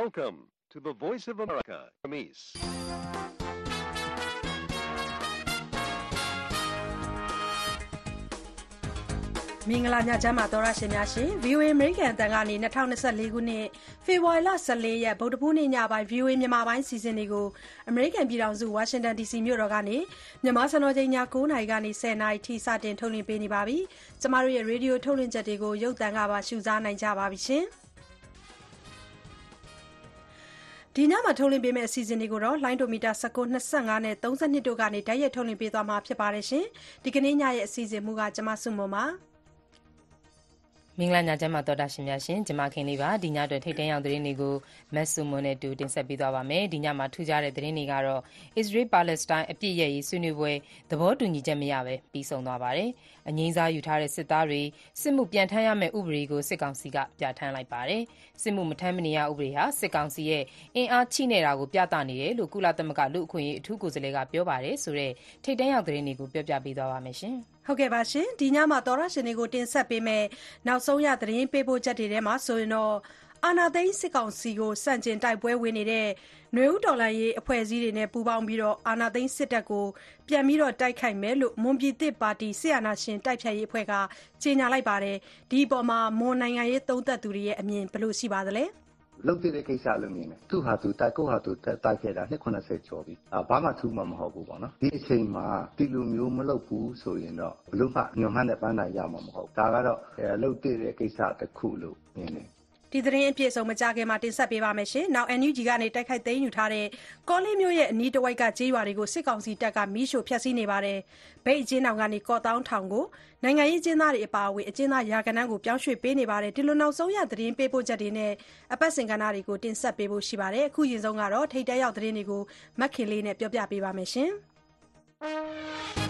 Welcome to the Voice of America, Amis. မင်္ဂလာညချမ်းပါတော်ရရှင်များရှင် VOA American အတန်ကနေ2024ခုနှစ်ဖေဖော်ဝါရီလ14ရက်ဗုဒ္ဓဘူးနေ့ညပိုင်း VOA မြန်မာပိုင်းစီစဉ်တွေကို American ပြည်ထောင်စု Washington DC မြို့တော်ကနေမြန်မာစံတော်ချိန်ည9:00နာရီကနေ10:00နာရီထိစတင်ထုတ်လွှင့်ပေးနေပါပြီ။ကျမတို့ရဲ့ Radio ထုတ်လွှင့်ချက်တွေကိုရုပ်သံကပါရှုစားနိုင်ကြပါပြီရှင်။ ဒီညမှာထုတ်လွှင့်ပေးမယ့် အစီအစဉ်တွေကိုတော့လိုင်းဒိုမီတာ19 25နဲ့32တို့ကနေ တိုက်ရိုက်ထုတ်လွှင့်ပေးသွားမှာဖြစ်ပါတယ်ရှင်။ဒီကနေ့ညရဲ့ အစီအစဉ်မူကကျမစုမုံပါ။မင်္ဂလာညချမ်းပါတော်တာရှင်များရှင် ကျမခင်လေးပါ ဒီညအတွက် ထိတ်တန့်ရောက်သတင်းတွေကိုမက်ဆူမွန်နဲ့တူ တင်ဆက်ပေးသွားပါမယ် ဒီညမှာ ထူးခြားတဲ့သတင်းတွေကတော့ Israel Palestine အပြစ်ရရေးဆွေးနွေးပွဲ သဘောတူညီချက်မရပဲပြီးဆုံးသွားပါတယ်အငိမ့်စားယူထားတဲ့ စစ်သားတွေ စစ်မှုပြန်ထမ်းရမယ့် ဥပဒေကို စစ်ကောင်စီက ပြဋ္ဌာန်းလိုက်ပါတယ် စစ်မှုမထမ်းမနေရ ဥပဒေဟာ စစ်ကောင်စီရဲ့ အင်အားချိနေတာကို ပြသနေတယ်လို့ ကုလသမဂ္ဂ လူ့အခွင့်အရေး အထူးကိုယ်စားလှယ်က ပြောပါတယ်ဆိုတဲ့ ထိတ်တန့်ရောက် သတင်းတွေကို ပြောပြပေးသွားပါမယ်ရှင်ဟုတ်ကဲ့ပါရှင်ဒီညမှာ သောရရှင်တွေကို တင်ဆက်ပေးမယ်နောက်ဆုံးရ သတင်းပေးပို့ချက်တွေထဲမှာဆိုရင်တော့ အာနာသိန်းစစ်ကောင်စီကိုစန့်ကျင်တိုက်ပွဲဝင်နေတဲ့ຫນွေဦးတော်လှန်ရေးအဖွဲ့အစည်းတွေနဲ့ ပူးပေါင်းပြီး အာနာသိန်းစစ်တပ်ကို ပြန်ပြီးတိုက်ခိုက်မယ်လို့ မွန်ပြည်သစ်ပါတီ စစ်အာဏာရှင်တိုက်ဖျက်ရေးအဖွဲ့က ကြေညာလိုက်ပါတယ် ဒီအပေါ်မှာမွန်နိုင်ငံရေးသုံးသပ်သူတွေရဲ့ အမြင်ဘယ်လိုရှိပါသလဲ လုပ်တဲ့ကိစ္စလို့မြင်တယ် သူ့ဟာသူတိုက် ကိုဟာသူတိုက်ခဲ့တာ နှစ်90ကျော်ပြီအာဘာမှထူးမှမဟုတ်ဘူးပေါ့နော် ဒီအချိန်မှာ ဒီလိုမျိုးမလုပ်ဘူးဆိုရင်တော့ဘလို့မှညွန်မှန်းတဲ့ပန်းတိုင်ရမှာမဟုတ်ဒါကတော့လုပ်တဲ့ကိစ္စတစ်ခုလို့မြင်တယ် ဒီသတင်းအပြည့်အစုံ မကြခင်မှာတင်ဆက်ပေးပါမယ်။နောက် NUG ကနေတိုက်ခိုက်သိမ်းယူထားတဲ့ ကောလင်းမြို့ရဲ့အနီးတဝိုက်က ကျေးရွာတွေကို စစ်ကောင်စီတပ်ကမီးရှို့ဖျက်ဆီးနေပါတယ်။မြိတ်အကျဉ်းထောင်ကနေ ကော့သောင်းထောင်ကို နိုင်ငံရေးအကျဉ်းသားတွေအပါအဝင် အကျဉ်းသားရာဂဏန်းကို ပြောင်းရွှေ့ပေးနေပါတယ်။ဒီလိုနောက်ဆုံးရ သတင်းပေးပို့ချက်တွေနဲ့ အပတ်စဉ်ကဏ္ဍတွေကို တင်ဆက်ပေးဖို့ရှိပါတယ်။အခုရင်ဆုံးကတော့ထိပ်တန်းရောက်သတင်းတွေကို မခင်လေးနဲ့ပြောပြပေးပါမယ်။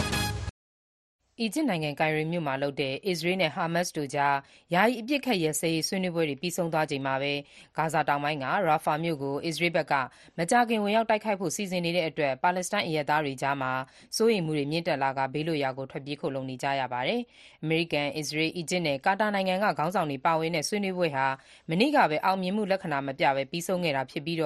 အီဂျစ်နိုင်ငံ ကိုင်ရိုမြို့မှာလုပ်တဲ့ အစ္စရေးနဲ့ ဟာမတ်စ်တို့ကြား ယာယီအပစ်အခတ်ရပ်စဲရေး ဆွေးနွေးပွဲတွေ ပြီးဆုံးသွားချိန်မှာပဲ ဂါဇာတောင်ပိုင်းကရာဖာမြို့ကို အစ္စရေးဘက်က မကြာခင် ဝင်ရောက်တိုက်ခိုက်ဖို့ စီစဉ်နေတဲ့အတွက် ပါလက်စတိုင်းအရပ်သားတွေကြားမှာစိုးရိမ်မှုတွေ မြင့်တက်လာကာ ဘေးလွတ်ရာကို ထွက်ပြေးခိုလှုံနေကြရပါတယ်။အမေရိကန်၊အစ္စရေး၊အီဂျစ်နဲ့ ကာတာနိုင်ငံက ခေါင်းဆောင်တွေပါဝင်တဲ့ ဆွေးနွေးပွဲဟာ မနေ့ကပဲ အောင်မြင်မှုလက္ခဏာမပြဘဲ ပြီးဆုံးခဲ့တာဖြစ်ပြီး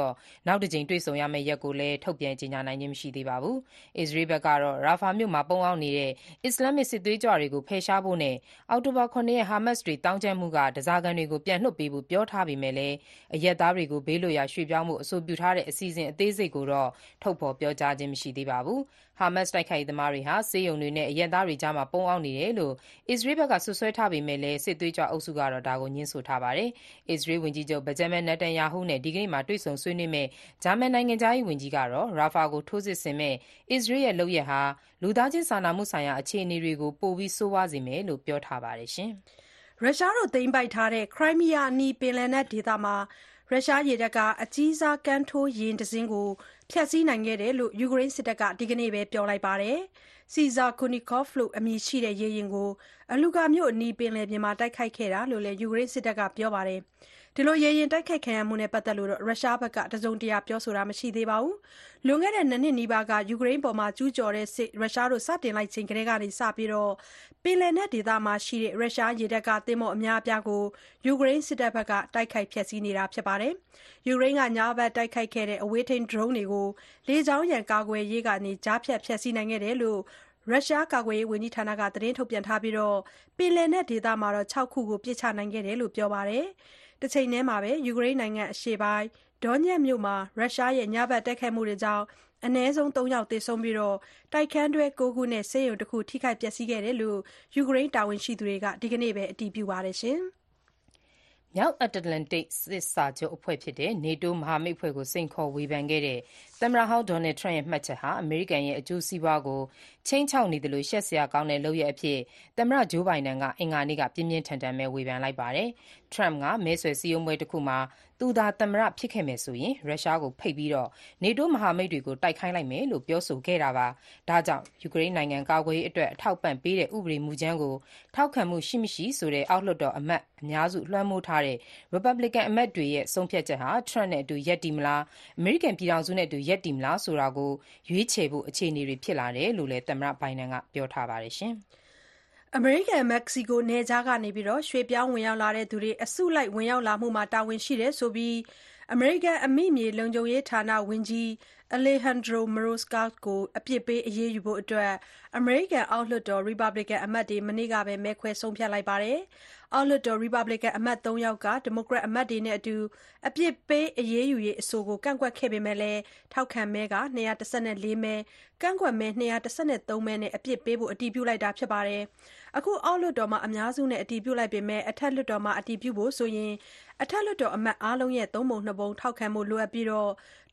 နောက်တကြိမ် တွေ့ဆုံရမယ့်ရက်ကိုလည်း ထုတ်ပြန်ကြေညာနိုင်ခြင်း မရှိသေးပါဘူး။အစ္စရေးဘက်ကတော့ရာဖာမြို့မှာ ပုန်းအောင်းနေတဲ့ အစ္စလာမ်မစ်စစ်သွေးကြွတွေကို ဖယ်ရှားဖို့နဲ့ အောက်တိုဘာ ၇ ရက် ဟာမတ်စ်တွေတောင်းကြမ်းမှုက ဓားစာခံတွေကို ပြန်လွှတ်ပေးဖို့ ပြောထားပေမဲ့လည်း အရပ်သားတွေကို ဘေးလွတ်ရာ ရွှေ့ပြောင်းဖို့ အဆိုပြုထားတဲ့ အစီအစဉ်အသေးစိတ်ကိုတော့ ထုတ်ဖော်ပြောကြားခြင်း မရှိသေးပါဘူး။ဟာမတ်စ် တိုက်ခိုက်ရေးသမားတွေဟာ ဆေးရုံတွေနဲ့ အရပ်သားတွေကြားမှာ ပုန်းအောင်းနေတယ်လို့ အစ္စရေးဘက်က စွပ်စွဲထားပေမဲ့လည်း စစ်သွေးကြွအုပ်စုကတော့ ဒါကို ငြင်းဆိုထားပါတယ်။အစ္စရေးဝန်ကြီးချုပ် Benjamin Netanyahu နဲ့ ဒီကနေ့တွေ့ဆုံဆွေးနွေးမယ့် ဂျာမန်နိုင်ငံခြားရေးဝန်ကြီးကတော့ရာဖာကို ထိုးစစ်ဆင်မယ့် အစ္စရေးရဲ့ လုပ်ရပ်ဟာ လူသားချင်းစာနာမှုဆိုင်ရာ အခြေအနေတွေကို ပိုပြီး ဆိုးဝါးစေမယ်လို့ ပြောထားပါတယ်။ရုရှားသိမ်းပိုက်ထားတဲ့ ခရိုင်းမီးယားအနီး ပင်လယ်နက်ဒေသမှာ ရုရှားရေတပ်က အကြီးစား ကမ်းထိုးယာဉ်တစင်းကို ဖျက်ဆီးနိုင်ခဲ့တယ်လို့ ယူကရိန်းစစ်တပ်က ဒီကနေ့ပဲ ပြောလိုက်ပါတယ်။ Caesar Kunikov လို့ အမည်ရှိတဲ့ ရေယာဉ်ကို အလူကာမြို့အနီး ပင်လယ်ပြင်မှာ တိုက်ခိုက်ခဲ့တာလို့လည်း ယူကရိန်းစစ်တပ်က ပြောပါတယ်။ ဒီလို ရေယာဉ်တိုက်ခိုက်ခံရမှုနဲ့ ပတ်သက်လို့ ရုရှားဘက်က တစုံတရာ ပြောဆိုတာ မရှိသေးပါဘူး။လွန်ခဲ့တဲ့နှစ်နှစ်နီးပါးက ယူကရိန်းအပေါ် ကျူးကျော်တဲ့စစ် ရုရှားတို့စတင်လိုက်ချိန်ကတည်းကစပြီး ပင်လယ်နက်ဒေသမှာရှိတဲ့ ရုရှားရေတပ်က သင်္ဘောအများအပြားကို ယူကရိန်းစစ်တပ်ဘက်က တိုက်ခိုက် ဖျက်ဆီးနေတာဖြစ်ပါတယ်။ယူကရိန်းက ညဘက်တိုက်ခိုက်ခဲ့တဲ့ အဝေးထိန်း ဒရုန်းတွေကို လေကြောင်းရန်ကာကွယ်ရေးကနေ ကြားဖြတ် ဖျက်ဆီးနိုင်ခဲ့တယ်လို့ ရုရှားကာကွယ်ရေးဝန်ကြီးဌာနက သတင်းထုတ်ပြန်ထားပြီး ပင်လယ်နက်ဒေသမှာ ၆ ခုကို ပစ်ချနိုင်ခဲ့တယ်လို့ ပြောပါတယ်။ တချိန်တည်းမှာပဲ ယူကရိန်းနိုင်ငံအရှေ့ပိုင်းဒေါညက်မြို့မှာ ရုရှားရဲ့ ညဘက်တိုက်ခိုက်မှုတွေကြောင့် အနည်းဆုံး ၃ ယောက် သေဆုံးပြီး တိုက်ခန်းတွဲ ၉ ခုနဲ့ ဆေးရုံတခု ထိခိုက်ပျက်စီးခဲ့တယ်လို့ ယူကရိန်းတာဝန်ရှိသူတွေက ဒီကနေ့ပဲ အတည်ပြုပါတယ်။မြောက်အတ္တလန်တိတ် စစ်စာချုပ်အဖွဲ့ဖြစ်တဲ့ NATO မဟာမိတ်အဖွဲ့ကို စိန်ခေါ်ဝေဖန်ခဲ့တဲ့သမ္မတဟောင်း Donald Trump ရဲ့ မှတ်ချက်ဟာ အမေရိကန်ရဲ့ အကျိုးစီးပွားကို ခြိမ်းခြောက်နေသလို ရှက်စရာကောင်းတဲ့ လုပ်ရပ်အဖြစ် သမ္မတ Joe Biden က အင်္ဂါနေ့က ပြင်းပြင်းထန်ထန်ပဲ ဝေဖန်လိုက်ပါတယ်။ Trump က မဲဆွယ်စည်းရုံးပွဲတခုမှာ သူသာ သမ္မတဖြစ်ခဲ့မယ်ဆိုရင် ရုရှားကို ဖိတ်ပြီး NATO မဟာမိတ်တွေကို တိုက်ခိုက်လိုက်မယ်လို့ ပြောဆိုခဲ့တာပါ။ဒါကြောင့် ယူကရိန်းနိုင်ငံ ကာကွယ်ရေးအတွက် အထောက်အပံ့ပေးတဲ့ ဥပဒေမူကြမ်းကို ထောက်ခံမှု ရှိမရှိဆိုတဲ့ အောက်လွှတ်တော်အမတ် အများစုလွှမ်းမိုးထားတဲ့ Republican အမတ်တွေရဲ့ ဆုံးဖြတ်ချက်ဟာ Trump နဲ့အတူ ရပ်တည်မလား အမေရိကန်ပြည်ထောင်စုနဲ့အတူရပ်တည်မလားဆိုတာကို ရွေးချယ်ဖို့ အခြေအနေတွေဖြစ်လာတယ်လို့လည်း သမ္မတဘိုင်ဒန်က ပြောထားပါတယ်။အမေရိကန်-မက္ကဆီကို နယ်ခြားကနေ ရွှေ့ပြောင်းဝင်ရောက်လာသူတွေ အစုလိုက် ဝင်ရောက်လာမှုမှာ တာဝန်ရှိတယ်ဆိုပြီး အမေရိကန် အမိမြေလုံခြုံရေးဌာန ဝန်ကြီး Alejandro Mayorkas ကို အပြစ်ပေး အရေးယူဖို့ အမေရိကန် အောက်လွှတ်တော် ရီပတ်ဘလစ်ကန်အမတ်တွေမနေ့ကပဲ မဲခွဲဆုံးဖြတ်လိုက်ပါတယ်။ အောက်လွှတ်တော် ရီပတ်ဘလစ်ကန်အမတ် ၃ ယောက်က ဒီမိုကရက်အမတ်တွေနဲ့အတူ အပြစ်ပေးအရေးယူရေးအဆိုကို ကန့်ကွက်ခဲ့ပေမဲ့ ထောက်ခံမဲ ၂၁၄ မဲ၊ကန့်ကွက်မဲ ၂၁၃ မဲနဲ့ အပြစ်ပေးဖို့ အတည်ပြုလိုက်တာပါ။ အခု အောက်လွှတ်တော်မှာ အများစုနဲ့ အတည်ပြုလိုက်ပေမဲ့ အထက်လွှတ်တော်မှာ အတည်ပြုဖို့ဆိုရင် အထက်လွှတ်တော်အမတ်အားလုံးရဲ့ သုံးပုံနှစ်ပုံ ထောက်ခံဖို့လိုအပ်ပြီး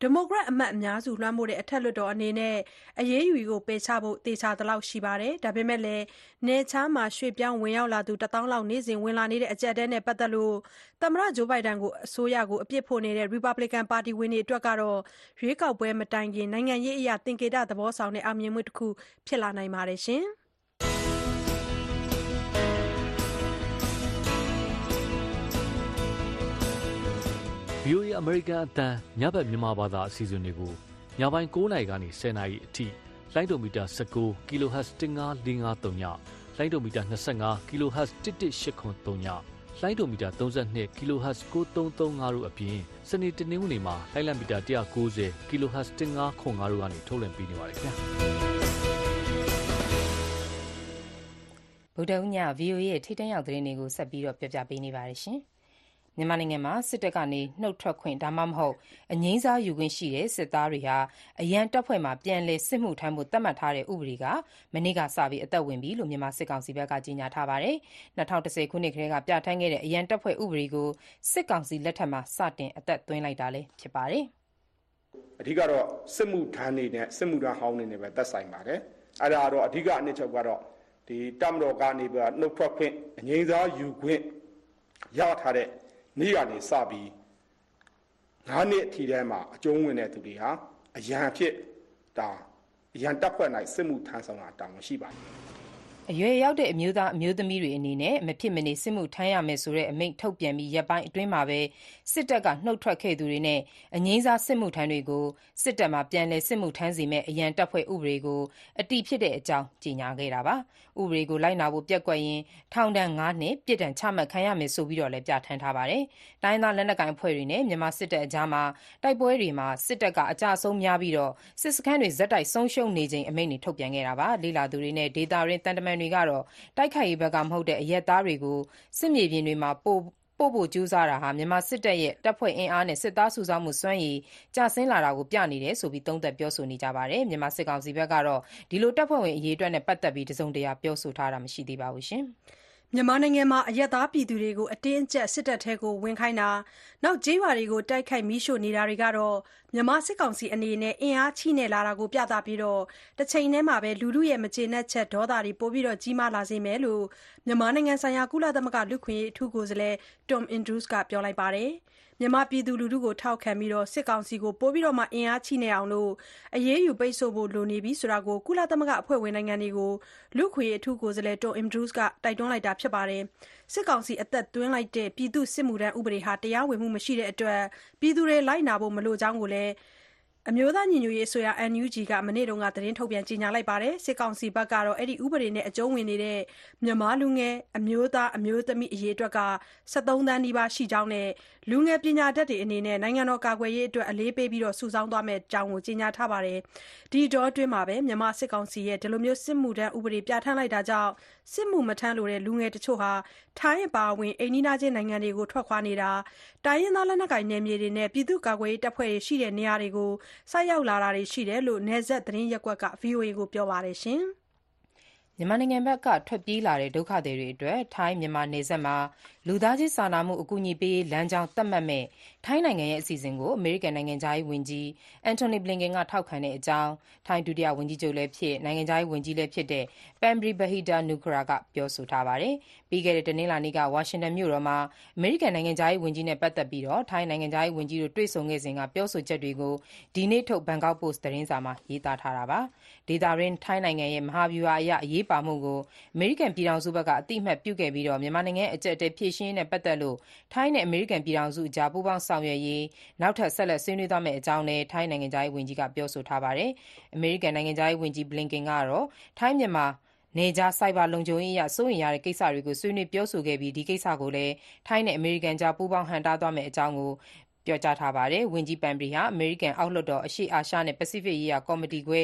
ဒီမိုကရက်အမတ်အများစုလွှမ်းမိုးတဲ့ အထက်လွှတ်တော်အနေနဲ့ အရေးယူရေးကို ပယ်ချဖို့ သေချာသလောက်ရှိပါတယ်။ဒါပေမဲ့လည်း နယ်ခြားမှာ ရွှေ့ပြောင်းဝင်ရောက်လာသူ တသောင်းလောက် နေ့စဉ်ဝင်လာနေတဲ့ အကျပ်အတည်းနဲ့ ပတ်သက်လို့ သမ္မတ Joe Biden အစိုးရကို အပြစ်ဖို့နေတဲ့ ရီပတ်ဘလစ်ကန်ပါတီဝင်တွေအတွက်တော့ ရွေးကောက်ပွဲမတိုင်ခင် နိုင်ငံရေးအရ သင်္ကေတသဘောဆောင်တဲ့ အောင်မြင်မှုတခု ဖြစ်လာနိုင်ပါတယ်။ VOA အမေရိကန်အသံညဘက်မြန်မာဘာသာအစီအစဉ်တွေကိုညပိုင်း9နာရီကနေ10နာရီအထိလိုင်းဒိုမီတာ19 kHz 15553ညလိုင်းဒိုမီတာ25 kHz 11883ညလိုင်းဒိုမီတာ32 kHz 9335တို့အပြင်စနေတနင်္ဂနွေမှာလိုင်းလံမီတာ190 kHz 1505တို့ကနေထုတ်လွှင့်ပေးနေပါတယ်ခင်ဗျာဗုဒ္ဓဦးည VOA ရဲ့ထိတ်တန့်ရောက်သတင်းတွေကိုဆက်ပြီးတော့ပြောပြပေးနေပါတယ်ရှင်။ မြန်မာနိုင်ငံမှာ စစ်တပ်ကနေ နှုတ်ထွက်ခွင့် ဒါမှမဟုတ် အငြိမ်းစားယူခွင့်ရှိတဲ့ စစ်သားတွေဟာ အရန်တပ်ဖွဲ့မှာ ပြန်လည်စစ်မှုထမ်းဖို့ သတ်မှတ်ထားတဲ့ ဥပဒေက မနေ့ကစပြီး အသက်ဝင်ပြီလို့ မြန်မာစစ်ကောင်စီဘက်က ကြေညာထားပါတယ်။၂၀၁၀ ခုနှစ်ကတည်းက ပြဋ္ဌာန်းခဲ့တဲ့ အရန်တပ်ဖွဲ့ဥပဒေကို စစ်ကောင်စီလက်ထက်မှာ စတင်အသက်သွင်းလိုက်တာလည်း ဖြစ်ပါတယ်။အဓိကတော့ စစ်မှုထမ်းတွေနဲ့ စစ်မှုထမ်းဟောင်းတွေနဲ့ပဲ သက်ဆိုင်ပါတယ်။အဲ့ဒါတော့ အဓိကအနှစ်ချုပ်ကတော့ဒီတမတော်ကနေပြီးနှုတ်ထွက်ခွင့် အငြိမ်းစားယူခွင့် ရထားတဲ့ နေ့ကနေစပြီး9နှစ်အထိတည်းမှာအကျုံးဝင်တဲ့သူတွေဟာအရန်ဖြစ်ဒါအရန်တပ်ဖွဲ့၌စစ်မှုထမ်းဆောင်တာတောင်းရှိပါတယ်အရွယ်ရောက်တဲ့အမျိုးသားအမျိုးသမီးတွေအနေနဲ့မဖြစ်မနေစစ်မှုထမ်းရမယ်ဆိုတဲ့အမိန့်ထုတ်ပြန်ပြီးရက်ပိုင်းအတွင်းမှာပဲစစ်တပ်ကနှုတ်ထွက်ခဲ့သူတွေနဲ့ အငြိမ်းစားစစ်မှုထမ်းတွေကို စစ်တပ်မှာ ပြန်လည်စစ်မှုထမ်းစေမယ့် အရန်တပ်ဖွဲ့ဥပဒေကို အတည်ဖြစ်တဲ့အကြောင်း ကြေညာခဲ့တာပါ။ဥပဒေကို လိုက်နာဖို့ ပျက်ကွက်ရင် ထောင်ဒဏ် ၅ နှစ် ပြစ်ဒဏ်ချမှတ်ခံရမယ်ဆိုပြီးတော့လည်း ပြဋ္ဌာန်းထားပါတယ်။တိုင်းသားလက်နက်ကိုင်အဖွဲ့တွေနဲ့ မြန်မာစစ်တပ်အကြားမှာတိုက်ပွဲတွေမှာ စစ်တပ်က အကြဆုံးများပြီးတော့စစ်စခန်းတွေ ဆက်တိုက်ဆုံးရှုံးနေချိန် အမိန့်တွေ ထုတ်ပြန်ခဲ့တာပါ။လေလာသူတွေနဲ့ ဒေတာရင်းတန်တမန်တွေကတော့ တိုက်ခိုက်ရေးဘက်ကမဟုတ်တဲ့ အရက်သားတွေကို စစ်မြေပြင်တွေမှာ ပို့ ပို့ဖို့ ကြိုးစားတာဟာ မြန်မာစစ်တပ်ရဲ့ တပ်ဖွဲ့အင်အားနဲ့ စစ်သားစုဆောင်းမှုစွမ်းရည် ကျဆင်းလာတာကို ပြနေတယ်ဆိုပြီး သုံးသပ်ပြောဆိုနေကြပါတယ် မြန်မာစစ်ကောင်စီဘက်ကတော့ ဒီလို တပ်ဖွဲ့ဝင်အရေးအတွက်နဲ့ ပတ်သက်ပြီး တစုံတရာ ပြောဆိုထားတာ မရှိသေးပါဘူးရှင် မြန်မာနိုင်ငံမှာ အရပ်သားပြည်သူတွေကို အတင်းအကျပ် စစ်တပ်ထဲဝင်ခိုင်းတာ၊ကျေးရွာတွေကို တိုက်ခိုက် မီးရှို့နေတာတွေဟာ မြန်မာစစ်ကောင်စီအနေနဲ့ အင်အားချည့်နဲ့လာတာကို ပြသပြီး တချိန်တည်းမှာ လူထုရဲ့ မကျေနပ်ချက် ဒေါသတွေ ပိုကြီးမားလာစေမယ်လို့ မြန်မာနိုင်ငံဆိုင်ရာ ကုလသမဂ္ဂ လူ့အခွင့်အရေး အထူးကိုယ်စားလှယ် Tom Andrews က ပြောလိုက်ပါတယ်။ မြန်မာပြည်သူလူထုကို ထောက်ခံပြီး စစ်ကောင်စီကို ပိုပြီး အင်အားချည့်နဲ့အောင် အရေးယူ ပိတ်ဆို့ဖို့ လိုနေပြီဆိုတာကို ကုလသမဂ္ဂအဖွဲ့ဝင်နိုင်ငံတွေကို လူ့အခွင့်အရေး အထူးကိုယ်စားလှယ် Tom Andrews က တိုက်တွန်းလိုက်တာပါ။စစ်ကောင်စီ အသက်သွင်းလိုက်တဲ့ ပြည်သူ့စစ်မှုထမ်းဥပဒေဟာ တရားဝင်မှုမရှိတဲ့အတွက် ပြည်သူတွေ လိုက်နာဖို့ မလိုကြောင်းလည်း အမျိုးသားညီညွတ်ရေးအစိုးရ NUG က မနေ့က သတင်းထုတ်ပြန်ကြေညာလိုက်ပါတယ်။စစ်ကောင်စီဘက်ကတော့ဒီဥပဒေနဲ့ အကျုံးဝင်နေတဲ့ မြန်မာလူငယ်အမျိုးသား အမျိုးသမီး အရေအတွက် ၁၃ သန်းနီးပါးရှိကြောင်းနဲ့ လူငယ်ပညာတတ်တွေအနေနဲ့ နိုင်ငံတော်ကာကွယ်ရေးအတွက် အလေးပေး စုဆောင်းသွားမယ့်အကြောင်း ကြေညာထားပါတယ်။ဒီအတောအတွင်း မြန်မာစစ်ကောင်စီရဲ့ စစ်မှုထမ်းဥပဒေ ပြဋ္ဌာန်းလိုက်တာကြောင့်စစ်မှုမထမ်းလိုတဲ့ လူငယ်တချို့ထိုင်းအပါအဝင် အိမ်နီးချင်းနိုင်ငံတွေကို ထွက်ခွာနေတာ၊တိုင်းရင်းသား လက်နက်ကိုင်နယ်မြေတွေနဲ့ ပြည်သူ့ကာကွယ်ရေးတပ်ဖွဲ့တွေရှိတဲ့နေရာတွေကို ဆိုက်ရောက်လာတာတွေရှိတယ်လို့ နယ်စပ်သတင်းရပ်ကွက်က VOA ကို ပြောပါတယ်။မြန်မာနိုင်ငံဘက်က ထွက်ပြေးလာတဲ့ ဒုက္ခသည်တွေအတွက် ထိုင်းမြန်မာနယ်စပ်မှာ လူသားချင်းစာနာမှုအကူအညီပေးရေးလမ်းကြောင်းသတ်မှတ်မယ့် ထိုင်းနိုင်ငံရဲ့အစီအစဉ်ကို အမေရိကန်နိုင်ငံခြားရေးဝန်ကြီး Antony Blinken က ထောက်ခံတဲ့အကြောင်း ထိုင်းဒုတိယဝန်ကြီးချုပ်လည်းဖြစ် နိုင်ငံခြားရေးဝန်ကြီးလည်းဖြစ်တဲ့ Parnpree Bahiddha-Nukara က ပြောဆိုထားပါတယ်။ပြီးခဲ့တဲ့ တနင်္လာနေ့က ဝါရှင်တန်မြို့တော်မှာ အမေရိကန်နိုင်ငံခြားရေးဝန်ကြီးနဲ့ ပတ်သက်ပြီး ထိုင်းနိုင်ငံခြားရေးဝန်ကြီးတို့ တွေ့ဆုံခဲ့စဉ်က ပြောဆိုချက်တွေကို ဒီနေ့ထုတ်ဘန်ကောက်ပို့စ်သတင်းစာမှာ ရေးသားထားတာပါ။ဒေသတွင်း ထိုင်းနိုင်ငံရဲ့ မဟာဗျူဟာအရ အရေးပါမှုကို အမေရိကန်ပြည်ထောင်စုဘက်က အသိအမှတ်ပြုခဲ့ပြီး မြန်မာနိုင်ငံရဲ့ အကျပ်အတည်း ဖြေရှင်းရေးနဲ့ ပတ်သက်လို့ ထိုင်းနဲ့ အမေရိကန်ပြည်ထောင်စုအကြား ပူးပေါင်းဆောင်ရွက်ရေး နောက်ထပ် ဆက်လက် ဆွေးနွေးသွားမယ့်အကြောင်းလည်း ထိုင်းနိုင်ငံခြားရေးဝန်ကြီးက ပြောဆိုထားပါတယ်။အမေရိကန်နိုင်ငံခြားရေးဝန်ကြီး Blinken ကတော့ ထိုင်းမြန်မာနယ်ခြား ဆိုက်ဘာလုံခြုံရေးအရ စိုးရိမ်ရတဲ့ကိစ္စတွေကို ဆွေးနွေးပြောဆိုခဲ့ပြီး ဒီကိစ္စကိုလည်း ထိုင်းနဲ့ အမေရိကန်ကြား ပူးပေါင်းဟန့်တားသွားမယ့်အကြောင်း ပြောကြားထားပါတယ်။ဝန်ကြီးပန်ပရီဟာ အမေရိကန်အောက်လွှတ်တော် အရှေ့အာရှနဲ့ ပစိဖိတ်ရေးရာ ကော်မတီခွဲ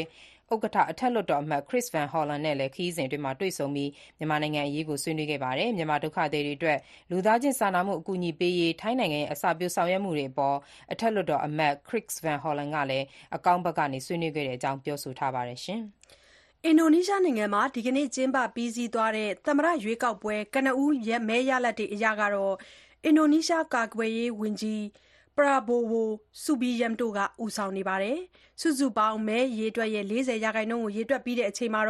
ဥက္ကဋ္ဌ အထက်လွှတ်တော်အမတ် Chris Van Hollen နဲ့လည်း ခရီးစဉ်အတွင်း တွေ့ဆုံပြီး မြန်မာနိုင်ငံအရေးကို ဆွေးနွေးခဲ့ပါတယ်။မြန်မာဒုက္ခသည်တွေအတွက် လူသားချင်းစာနာမှု အကူအညီပေးရေး ထိုင်းနိုင်ငံရဲ့ အစပျိုးဆောင်ရွက်မှုတွေအပေါ် အထက်လွှတ်တော်အမတ် Chris Van Hollen ကလည်း အကောင်းဘက်ကနေ ဆွေးနွေးခဲ့တဲ့အကြောင်း ပြောဆိုထားပါတယ်။အင်ဒိုနီးရှားနိုင်ငံမှာ ဒီကနေ့ ကျင်းပပြီးစီးသွားတဲ့ သမ္မတရွေးကောက်ပွဲ ကနဦးမဲရလဒ်တွေအရ အင်ဒိုနီးရှား ကာကွယ်ရေးဝန်ကြီး Prabowo Subianto က ဦးဆောင်နေပါတယ်။စုစုပေါင်းမဲအရေအတွက်ရဲ့ ၄၀ ရာခိုင်နှုန်းကို ရေတွက်ပြီးချိန်မှာ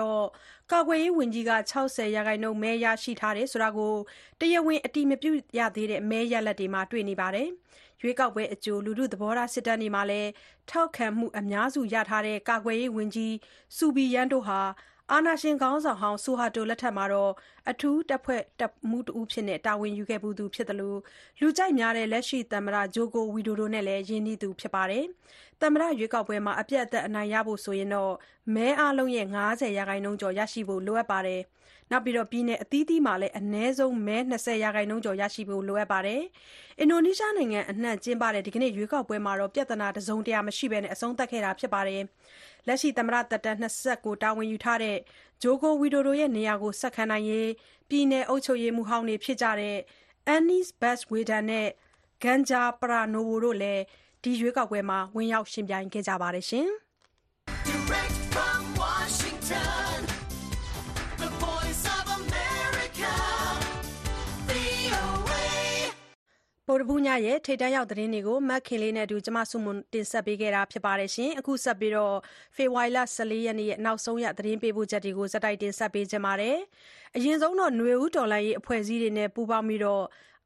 ကာကွယ်ရေးဝန်ကြီးက ၆၀ ရာခိုင်နှုန်း မဲရရှိထားတယ်ဆိုတာကို တရားဝင် အတည်မပြုရသေးတဲ့ မဲရလဒ်တွေမှာ တွေ့နေပါတယ်။ရွေးကောက်ပွဲအကြို လူထုသဘောထားစစ်တမ်းတွေမှာလည်း ထောက်ခံမှုအများစုရထားတဲ့ ကာကွယ်ရေးဝန်ကြီး Subianto ဟာ အာဏာရှင်ခေါင်းဆောင်ဟောင်း ဆူဟာတိုလက်ထက်အထူးတပ်ဖွဲ့တပ်မှူးတဦးအဖြစ် တာဝန်ယူခဲ့ဖူးသူဖြစ်သလို လူကြိုက်များတဲ့ လက်ရှိသမ္မတ Joko Widodo နဲ့လည်း ရင်းနှီးသူဖြစ်ပါတယ်။သမ္မတရွေးကောက်ပွဲမှာ အပြတ်အသတ် အနိုင်ရဖို့မဲအားလုံးရဲ့ ၅၀ ရာခိုင်နှုန်းကျော် ရရှိဖို့ လိုပါတယ်။ ပြည်နယ်အသီးသီးမှာလည်း အနည်းဆုံး မဲ ၂၀ ရာခိုင်နှုန်းကျော် ရရှိဖို့ လိုပါတယ်။အင်ဒိုနီးရှားနိုင်ငံအနှံ့ ကျင်းပတဲ့ ဒီကနေ့ ရွေးကောက်ပွဲမှာ ပြဿနာတစုံတရာ မရှိဘဲ အဆုံးသတ်ခဲ့ပါတယ်။လက်ရှိ သမ္မတသက်တမ်း ၂၉ တာဝန်ယူထားတဲ့ Joko Widodo နေရာကို ဆက်ခံနိုင်ရေး ပြည်နယ်အုပ်ချုပ်ရေးမှူးဟောင်းတွေဖြစ်တဲ့ Anies Baswedan နဲ့ Ganjar Pranowo တို့လည်းရွေးကောက်ပွဲမှာ ဝင်ရောက်ယှဉ်ပြိုင်ခဲ့ကြပါတယ်။ ဗုဒ္ဓဟူးညရဲ့ ထိပ်တန်းရောက်သတင်းတွေကို မခင်လေးနဲ့အတူဆုမွန်ကတင်ဆက်ပေးထားပါတယ်။အခုဆက်ပြီး ဖေဖော်ဝါရီလ၁၄ ရက်နေ့ နောက်ဆုံးရ သတင်းပေးပို့ချက်တွေကိုတင်ဆက်ပေးပါမယ်။အရင်ဆုံးနွေဦးတော်လှန်ရေးအဖွဲ့အစည်းတွေနဲ့ ပူးပေါင်းပြီး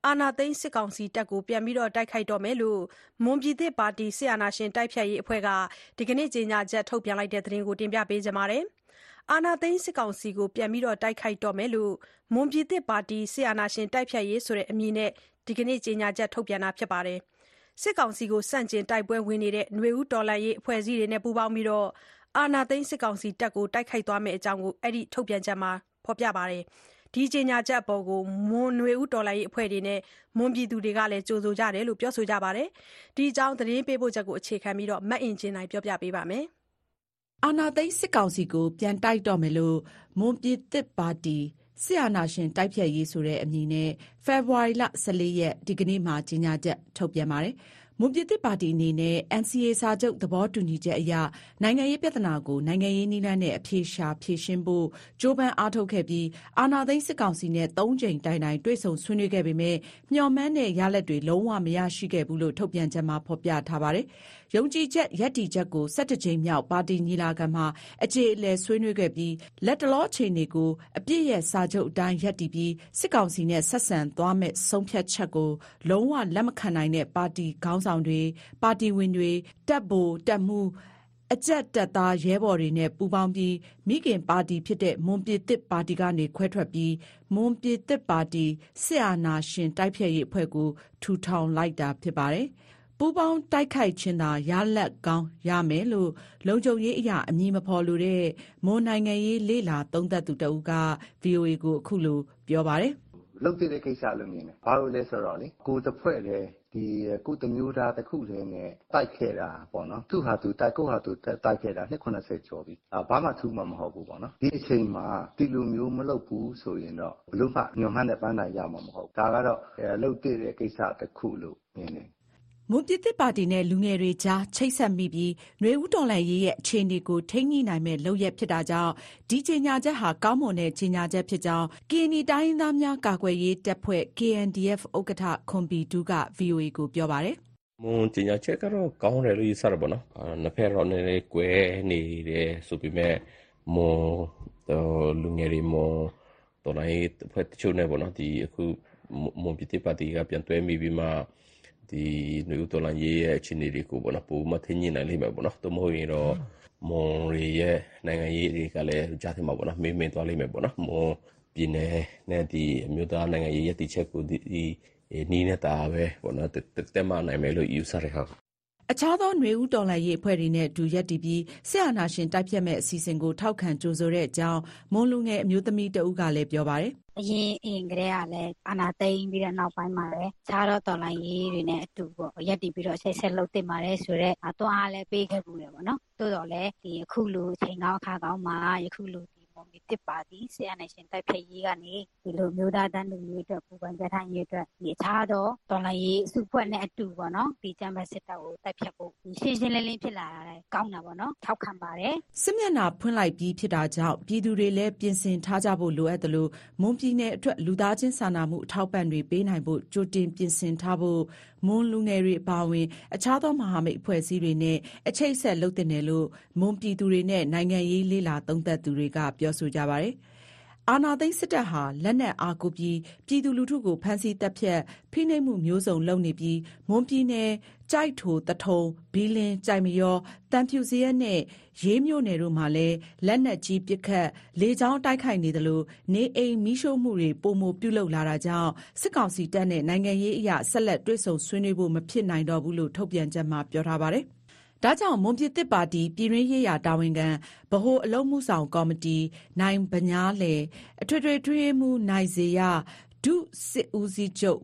အာဏာသိမ်း စစ်ကောင်စီတပ်ကို ပြန်လည်တိုက်ခိုက်တော့မယ်လို့ မွန်ပြည်သစ်ပါတီ စစ်အာဏာရှင်တိုက်ဖျက်ရေးအဖွဲ့က ဒီကနေ့ ကြေညာချက် ထုတ်ပြန်ပါတယ်။အာဏာသိမ်းစစ်ကောင်စီကို ပြန်လည်တိုက်ခိုက်တော့မယ်လို့ မွန်ပြည်သစ်ပါတီ စစ်အာဏာရှင်တိုက်ဖျက်ရေးဆိုတဲ့ အမည်နဲ့ ဒီကနေ့ ကြေညာချက် ထုတ်ပြန်တာပါ။စစ်ကောင်စီကို ဆန့်ကျင်တိုက်ပွဲဝင်နေတဲ့ နွေဦးတော်လှန်ရေးအဖွဲ့အစည်းတွေနဲ့ ပူးပေါင်းပြီး အာဏာသိမ်း စစ်ကောင်စီတပ်ကို တိုက်ခိုက်သွားမယ့်အကြောင်း အဲဒီထုတ်ပြန်ချက်မှာ ဖော်ပြပါတယ်။ဒီကြေညာချက်အပေါ် မွန်နွေဦးတော်လှန်ရေးအဖွဲ့တွေနဲ့ မွန်ပြည်သူတွေကလည်း ကြိုဆိုကြတယ်လို့ ပြောဆိုကြပါတယ်။ဒီအကြောင်း သတင်းပေးပို့ချက်ကို အခြေခံပြီး မအင်ကြင်းနိုင်က ပြောပြပါမယ်။အာဏာသိမ်းစစ်ကောင်စီကို ပြန်တိုက်တော့မယ်လို့ မွန်ပြည်သစ်ပါတီ စစ်အာဏာရှင်တိုက်ဖျက်ရေးဆိုတဲ့အမည်နဲ့ ဖေဖော်ဝါရီလ ၁၄ ရက် ဒီကနေ့မှာ ကြေညာချက် ထုတ်ပြန်ပါတယ်။ မွန်ပြည်သစ်ပါတီအနေနဲ့ NCA စာချုပ် သဘောတူညီချက်အရ နိုင်ငံရေးပြဿနာကို နိုင်ငံရေးနည်းလမ်းနဲ့ အဖြေရှာဖြေရှင်းဖို့ ကြိုးပမ်းအားထုတ်ခဲ့ပြီး အာဏာသိမ်းစစ်ကောင်စီနဲ့ ၃ ကြိမ်တိုင်တိုင် တွေ့ဆုံဆွေးနွေးခဲ့ပေမယ့်မျှော်မှန်းတဲ့ ရလဒ်တွေ လုံးဝမရရှိခဲ့ဘူးလို့ ထုတ်ပြန်ချက်မှာ ဖော်ပြထားပါတယ်။ယုံကြည်ချက် ရပ်တည်ချက်ကို ၁၁ ကြိမ်မြောက် ပါတီညီလာခံမှာ အကြေအလည် ဆွေးနွေးခဲ့ပြီး လတ်တလော အခြေအနေကို အပစ်ရပ်စာချုပ်အတိုင်း ရပ်တည်ပြီး စစ်ကောင်စီနဲ့ ဆက်ဆံသွားမယ့် ဆုံးဖြတ်ချက်ကို လုံးဝလက်မခံနိုင်တဲ့ ပါတီခေါင်းဆောင်တွေ၊ပါတီဝင်တွေ၊တပ်ဗိုလ်၊တပ်မှူး၊အကြပ်တပ်သား ရဲဘော်တွေနဲ့ ပူးပေါင်းပြီး မိခင်ပါတီဖြစ်တဲ့ မွန်ပြည်သစ်ပါတီကနေ ခွဲထွက်ပြီး မွန်ပြည်သစ်ပါတီ စစ်အာဏာရှင်တိုက်ဖျက်ရေးအဖွဲ့ကို ထူထောင်လိုက်တာဖြစ်ပါတယ်။ပူးပေါင်းတိုက်ခိုက်ခြင်းသာ ရလဒ်ကောင်းရမယ်လို့ လုံခြုံရေးအရ အမည်မဖော်လိုတဲ့ မွန်နိုင်ငံရေးလေ့လာသုံးသပ်သူတဦးကဗွီအိုအေကို အခုလို ပြောပါတယ်။"လုပ်သင့်တဲ့ကိစ္စလို့မြင်တယ်။ဘာလို့လဲဆိုတော့လေ ကိုယ်တဖွဲ့တည်း ဒီကိုယ့်တမျိုးသားတခုတည်းနဲ့ တိုက်ခဲ့တာပေါ့နော် သူ့ဟာသူတိုက် ကိုယ့်ဟာသူတိုက်ခဲ့တာ နှစ် ၇၀ ကျော်ပြီ ဘာမှထူးမှာ မဟုတ်ဘူးပေါ့နော် ဒီအချိန်မှာ ဒီလိုမျိုးမလုပ်ဘူးဆိုရင်တော့ ဘယ်လိုမှ မျှော်မှန်းတဲ့ပန်းတိုင်ရောက်မှာ မဟုတ်ဘူး ဒါကတော့ လုပ်သင့်တဲ့ကိစ္စတခုလို့ မြင်တယ် မွန်ပြည်သစ်ပါတီနဲ့ လူငယ်တွေကြား ချိတ်ဆက်မိပြီး နွေဦးတော်လှန်ရေးရဲ့ အခြေအနေကို ထိန်းညှိနိုင်မယ့် လုပ်ရပ်ဖြစ်တာကြောင့် ဒီကြေညာချက်ဟာ ကောင်းမွန်တဲ့ ကြေညာချက်ဖြစ်ကြောင်း ကရင်နီတိုင်းရင်းသားများ ကာကွယ်ရေးတပ်ဖွဲ့ KNDF ဥက္ကဋ္ဌ ခွန်ဘီထူးကဗွီအိုအေကို ပြောပါတယ်။"မွန်ကြေညာချက်ကတော့ ကောင်းတယ်လို့ ယူဆတယ်ပေါ့နော် နှစ်ဘက်တော့ နည်းနည်းကွဲနေတယ်ဆိုပေမဲ့မွန်လူငယ်တွေ မွန်တော်လှန်ရေးအဖွဲ့တချို့နဲ့ပေါ့နော်ဒီအခု မွန်ပြည်သစ်ပါတီက ပြန်တွဲမိပြီးမှ ဒီနွေဦးတော်လှန်ရေးရဲ့အခြေအနေတွေကိုပေါ့နော်ပိုပြီးမှထိန်းညှိနိုင်လိမ့်မယ်ပေါ့နော်သို့မဟုတ်ရင်တော့မွန်တွေရဲ့နိုင်ငံရေးတွေကလည်းကြားထဲမှာပေါ့နော်မှေးမှိန်သွားလိမ့်မယ်ပေါ့နော်မွန်ပြည်နယ်နဲ့ဒီအမျိုးသားနိုင်ငံရေးရပ်တည်ချက်ကိုဒီနည်းနဲ့သာပဲပေါ့နော်တက်တက်မနိုင်မယ်လို့ယူဆတယ်ဟုတ် အခြားသော နွေဦးတော်လှန်ရေးအဖွဲ့တွေနဲ့အတူ ရပ်တည်ပြီး စစ်အာဏာရှင် တိုက်ဖျက်မယ့် အစီအစဉ်ကို ထောက်ခံကြိုဆိုတဲ့အကြောင်း မွန်လူငယ်အမျိုးသမီးတဦးကလည်း ပြောပါတယ်။အရင်အရင်ကတည်းကလည်း အာနာသိမ့်ပြီးတဲ့ နောက်ပိုင်းမှာလည်းခြားတော့တော်လိုင်းရေးတွေနဲ့အတူပေါ့ရက်တည်ပြီးတော့ဆက်ဆက်လုပ်တင်ပါတယ်ဆိုတော့အတွန်းအားလည်း ပေးခဲ့ဘူးလေပေါ့နော်တိုးတော့လည်းဒီအခုလူချိန်ကောင်း အခါကောင်းမှာ ယခုလူဒီ ပုံဒီတစ်ပါတီဆရာနေရှင်တိုက်ဖြည့်ရေးကနေဒီလိုမျိုးသားတန်းလူမျိုးအတွက်ပူပန်ကြထိုင်ရေးအတွက်ဒီအခြားတော့တော်လိုင်းရေးစုဖွဲ့နဲ့အတူပေါ့နော်ဒီကျမ်းပတ်စစ်တပ်ကိုတိုက်ဖြတ်ဖို့ဒီရှင်းရှင်းလင်းလင်းဖြစ်လာတာလည်းကောင်းတာပေါ့နော်ထောက်ခံပါတယ်စစ်မျက်နှာဖွင့်လိုက်ပြီးဖြစ်တာကြောင့်ပြည်သူတွေလည်းပြင်ဆင်ထားကြဖို့လိုအပ်သလိုမွန်ပြည်နယ်အတွက်လူသားချင်းစာနာမှုအထောက်ပံ့တွေပေးနိုင်ဖို့ကြိုတင်ပြင်ဆင်ထားဖို့ မွန်လူငယ်တွေအပါအဝင် အခြားသောမဟာမိတ်အဖွဲ့အစည်းတွေနဲ့ အချိတ်ဆက်လုပ်တင်တယ်လို့ မွန်ပြည်သူတွေနဲ့ နိုင်ငံရေးလေ့လာသုံးသပ်သူတွေက ပြောဆိုကြပါတယ်။ အာဏာသိမ်းစစ်တပ်ဟာ လက်နက်အားကိုးပြီး ပြည်သူလူထုကို ဖမ်းဆီးသတ်ဖြတ် ဖိနှိပ်မှုမျိုးစုံလုပ်နေပြီး မွန်ပြည်နယ် ကျိုက်ထို သထုံ ဘီလင်း ကျိုက်မရော သံဖြူဇရပ်နဲ့ ရေးမြို့နယ်တို့မှာလည်း လက်နက်ကြီးပစ်ခတ် လေကြောင်းတိုက်ခိုက်နေသလို နေအိမ်မီးရှို့မှုတွေ ပိုမိုပြုလုပ်လာတာကြောင့် စစ်ကောင်စီတပ်နဲ့ နိုင်ငံရေးအရ ဆက်လက်တွေ့ဆုံဆွေးနွေးဖို့ မဖြစ်နိုင်တော့ဘူးလို့ ထုတ်ပြန်ချက်မှာ ပြောထားပါတယ်။ ဒါကြောင့် မွန်ပြည်သစ်ပါတီ ပြည်တွင်းရေးရာတာဝန်ခံ ဗဟိုအလုပ်မှုဆောင်ကော်မတီ နိုင်ဗညားလယ် အထွေထွေ အတွင်းရေးမှူး နိုင်ဇေယျ ဒုစစ်ဦးစီးချုပ်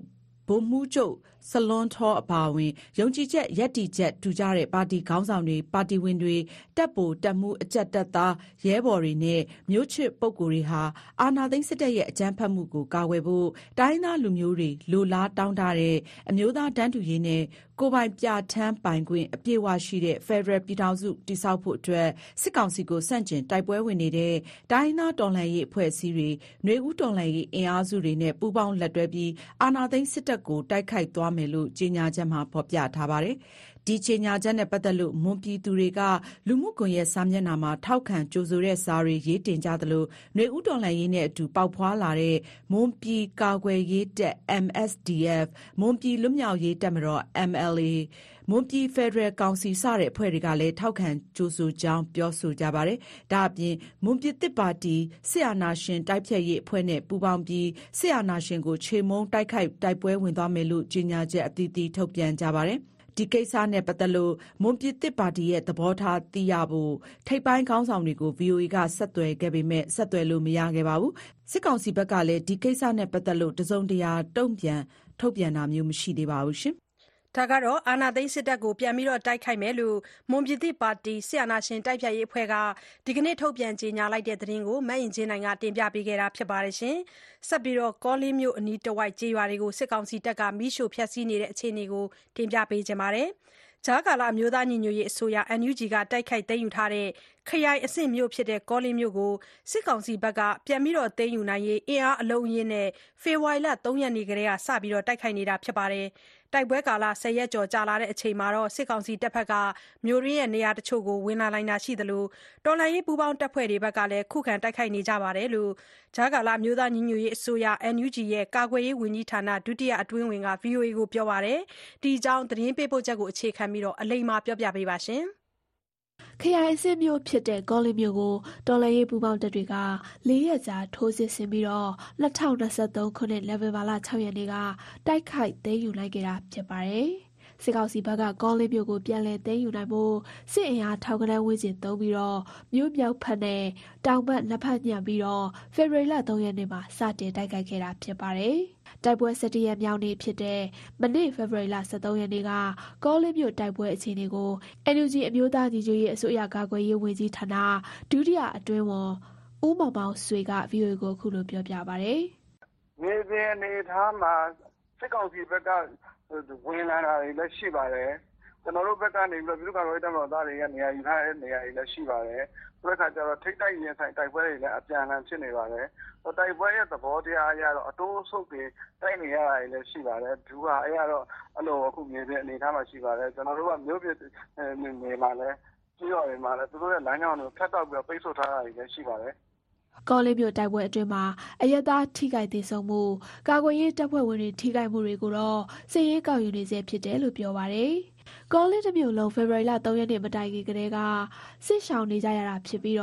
ဗိုလ်မှူးချုပ် ဆလွန်းထောအပါအဝင် ယုံကြည်ချက်ရပ်တည်ချက်တူကြတဲ့ ပါတီခေါင်းဆောင်တွေ ပါတီဝင်တွေ တပ်ပိုတပ်မှုအကြပ်တပ်သား ရဲဘော်တွေနဲ့ မျိုးချစ်ပုဂ္ဂိုလ်တွေဟာ အာဏာသိမ်းစစ်တပ်ရဲ့ အကြမ်းဖက်မှုကို ကာကွယ်ဖို့ တိုင်းရင်းသားလူမျိုးတွေ လိုလားတောင်းတတဲ့ အမျိုးသားတန်းတူရေးနဲ့ ကိုယ်ပိုင်ပြဋ္ဌာန်းပိုင်ခွင့် အပြည့်အဝရှိတဲ့ ဖက်ဒရယ်ပြည်ထောင်စု တည်ဆောက်ဖို့အတွက် စစ်ကောင်စီကို ဆန့်ကျင်တိုက်ပွဲဝင်နေတဲ့ တိုင်းရင်းသားတော်လှန်ရေးအဖွဲ့အစည်းတွေ နွေဦးတော်လှန်ရေးအင်အားစုတွေနဲ့ ပူးပေါင်းလက်တွဲပြီး အာဏာသိမ်းစစ်တပ်ကို တိုက်ခိုက်သွားမယ်လို့ ကြေညာချက်မှာ ဖော်ပြထားပါတယ်။ ဒီကြေညာချက်နဲ့ပတ်သက်လို့ မွန်ပြည်သူတွေက လူမှုကွန်ရက်စာမျက်နှာမှာ ထောက်ခံကြိုဆိုတဲ့စာတွေ ရေးတင်ကြသလို နွေဦးတော်လှန်ရေးနဲ့အတူ ပေါက်ဖွားလာတဲ့ မွန်ပြည်ကာကွယ်ရေးတပ် MSDF မွန်ပြည်လွတ်မြောက်ရေးတပ်မတော် MLA မွန်ပြည်ဖက်ဒရယ်ကောင်စီ စတဲ့အဖွဲ့တွေကလည်း ထောက်ခံကြိုဆိုကြောင်း ပြောဆိုကြပါတယ်။ဒါ့အပြင် မွန်ပြည်သစ်ပါတီ စစ်အာဏာရှင်တိုက်ဖျက်ရေးအဖွဲ့နဲ့ ပူးပေါင်းပြီး စစ်အာဏာရှင်ကို ချေမှုန်းတိုက်ခိုက် တိုက်ပွဲဝင်သွားမယ်လို့ ကြေညာချက်အသီးသီး ထုတ်ပြန်ကြပါတယ်။ ဒီကိစ္စနဲ့ ပတ်သက်လို့ မွန်ပြည်သစ်ပါတီရဲ့ သဘောထားသိရဖို့ ထိပ်ပိုင်းခေါင်းဆောင်တွေကို VOA ကဆက်သွယ်ခဲ့ပေမဲ့ဆက်သွယ်လို့ မရခဲ့ပါဘူး။စစ်ကောင်စီဘက်ကလည်း ဒီကိစ္စနဲ့ ပတ်သက်လို့ တစုံတရာ တုံ့ပြန် ထုတ်ပြန်တာမျိုး မရှိသေးပါဘူး။ ဒါကတော့အာဏာသိမ်းစစ်တပ်ကို ပြန်ပြီးတိုက်ခိုက်မယ်လို့ မွန်ပြည်သစ်ပါတီ စစ်အာဏာရှင်တိုက်ဖျက်ရေးအဖွဲ့က ဒီကနေ့ ထုတ်ပြန်ကြေညာလိုက်တဲ့သတင်းကို မအင်ကြင်းနိုင်က တင်ပြပေးထားပါတယ်။ဆက်ပြီးတော့ကောလင်းမြို့အနီးတဝိုက် ကျေးရွာတွေကို စစ်ကောင်စီတပ်က မီးရှို့ဖျက်ဆီးနေတဲ့ အခြေအနေကို တင်ပြပေးထားပါတယ်။ကြားကာလ အမျိုးသားညီညွတ်ရေးအစိုးရ NUG က တိုက်ခိုက်သိမ်းယူထားတဲ့ ခရိုင်အဆင့်မြို့ဖြစ်တဲ့ ကောလင်းမြို့ကို စစ်ကောင်စီဘက်ကပြန်ပြီးသိမ်းယူနိုင်ရေး အင်အားအလုံးအရင်းနဲ့ ဖေဖော်ဝါရီလ ၃ ရက်နေ့ကတည်းကစပြီးတိုက်ခိုက်နေတာပါ။ တိုက်ပွဲကာလ ၁၀ ရက်ကျော် ကြာလာချိန်မှာ စစ်ကောင်စီတပ်ဘက်က မြို့တွင်းနေရာတချို့ကို ဝင်လာနိုင်တာရှိသလို တော်လှန်ရေး ပူးပေါင်းတပ်ဖွဲ့တွေဘက်ကလည်း ခုခံတိုက်ခိုက်နေကြတယ်လို့ ကြားကာလ အမျိုးသားညီညွတ်ရေးအစိုးရ NUG ရဲ့ ကာကွယ်ရေးဝန်ကြီးဌာန ဒုတိယအတွင်းဝန်က VOA ကို ပြောပါတယ်။ဒီအကြောင်း သတင်းပေးပို့ချက်ကို အခြေခံပြီး အလိမ္မာပြောပြပါမယ်။ ခရိုင်အဆင့်မြို့ဖြစ်တဲ့ ကောလင်းမြို့ကို တော်လှန်ရေးပူးပေါင်းတပ်တွေက ၄ ရက်ကြာ ထိုးစစ်ဆင်ပြီး ၂၀၂၃ ခုနှစ် နိုဝင်ဘာလ ၆ ရက်နေ့က တိုက်ခိုက်သိမ်းယူနိုင်ခဲ့တာ ဖြစ်ပါတယ်။စစ်ကောင်စီဘက်က ကောလင်းမြို့ကို ပြန်လည်သိမ်းယူနိုင်ဖို့ စစ်အင်အား ထောင်ဂဏန်းဝန်းကျင်သုံးပြီး မြို့မြောက်ဘက်နဲ့ တောင်ဘက် နှစ်ဘက်ညှပ်ပြီး ဖေဖော်ဝါရီလ ၃ ရက်နေ့မှာ စတင်တိုက်ခိုက်ခဲ့တာ ဖြစ်ပါတယ်။ တိုက်ပွဲ ၁၁ ရက်မြောက်နေ့ဖြစ်တဲ့ မနေ့ ဖေဖော်ဝါရီလ ၁၃ ရက်နေ့က ကောလင်းမြို့ တိုက်ပွဲအခြေအနေကို NUG အမျိုးသားညီညွတ်ရေး အစိုးရ ကာကွယ်ရေးဝန်ကြီးဌာန ဒုတိယအတွင်းဝန် ဦးမောင်မောင်ဆွေက VOA ကိုခုလို ပြောပြပါတယ်။"မြေပြင်အနေအထားမှာ စစ်ကောင်စီဘက်က ဝင်လာတာတွေလည်း ရှိပါတယ်။ ကျနော်တို့ဘက်ကနေပြည်သူ့ကာကွယ်ရေးတပ်မတော်သားတွေနေရာယူထားတဲ့ နေရာတွေလည်း ရှိပါတယ်။ထိပ်တိုက်ရင်ဆိုင် တိုက်ပွဲတွေလည်း အပြန်အလှန် ဖြစ်နေပါတယ်။တိုက်ပွဲရဲ့ သဘောတရားအရတော့ အတိုးအဆုတ်တွေ တိုက်နေရတာတွေလည်း ရှိပါတယ်။ဗျူဟာအရတော့ အဲ့လို အခုမြေပြင်အနေအထားမှာ ရှိပါတယ်။ကျနော်တို့က မြို့ပြင်တွေမှာလည်း ကျေးရွာတွေမှာလည်း သူတို့ရဲ့ လမ်းကြောင်းတွေကို ဖြတ်တောက်ပြီးတော့ ပိတ်ဆို့ထားတာတွေလည်း ရှိပါတယ်။"ကောလင်းမြို့တိုက်ပွဲအတွင်းမှာ အရပ်သား ထိခိုက်သေဆုံးမှု ကာကွယ်ရေးတပ်ဖွဲ့ဝင်တွေ ထိခိုက်မှုတွေကိုတော့ စာရင်းကောက်ယူနေဆဲဖြစ်တယ်လို့ ပြောပါတယ်။ ကောလင်းတမြို့လုံးဖေဖော်ဝါရီလ၃ရက်နေ့မတိုင်ခင်ကတည်းကစစ်ရှောင်နေကြရတာဖြစ်ပြီး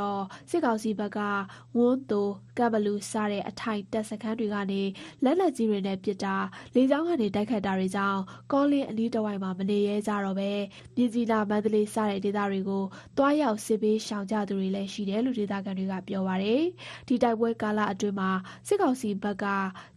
စစ်ကောင်စီဘက်ကဝန်းသို ကပ်ဘလူစတဲ့အထိုင်တပ်စခန်းတွေကနေလက်နက်ကြီးတွေနဲ့ပစ်တာလေကြောင်းကနေတိုက်ခတ်တာတွေကြောင့်ကောလင်းအနီးတစ်ဝိုက်မှာမနေရဲကြတော့ပဲမြင်းကြီးနာမန္တလေးစတဲ့ဒေသတွေကိုတွားရောက်စစ်ပေးရှောင်ကြသူတွေလည်းရှိတယ်လို့ဒေသခံတွေကပြောပါတယ်ဒီတိုက်ပွဲကာလအတွင်းမှာစစ်ကောင်စီဘက်က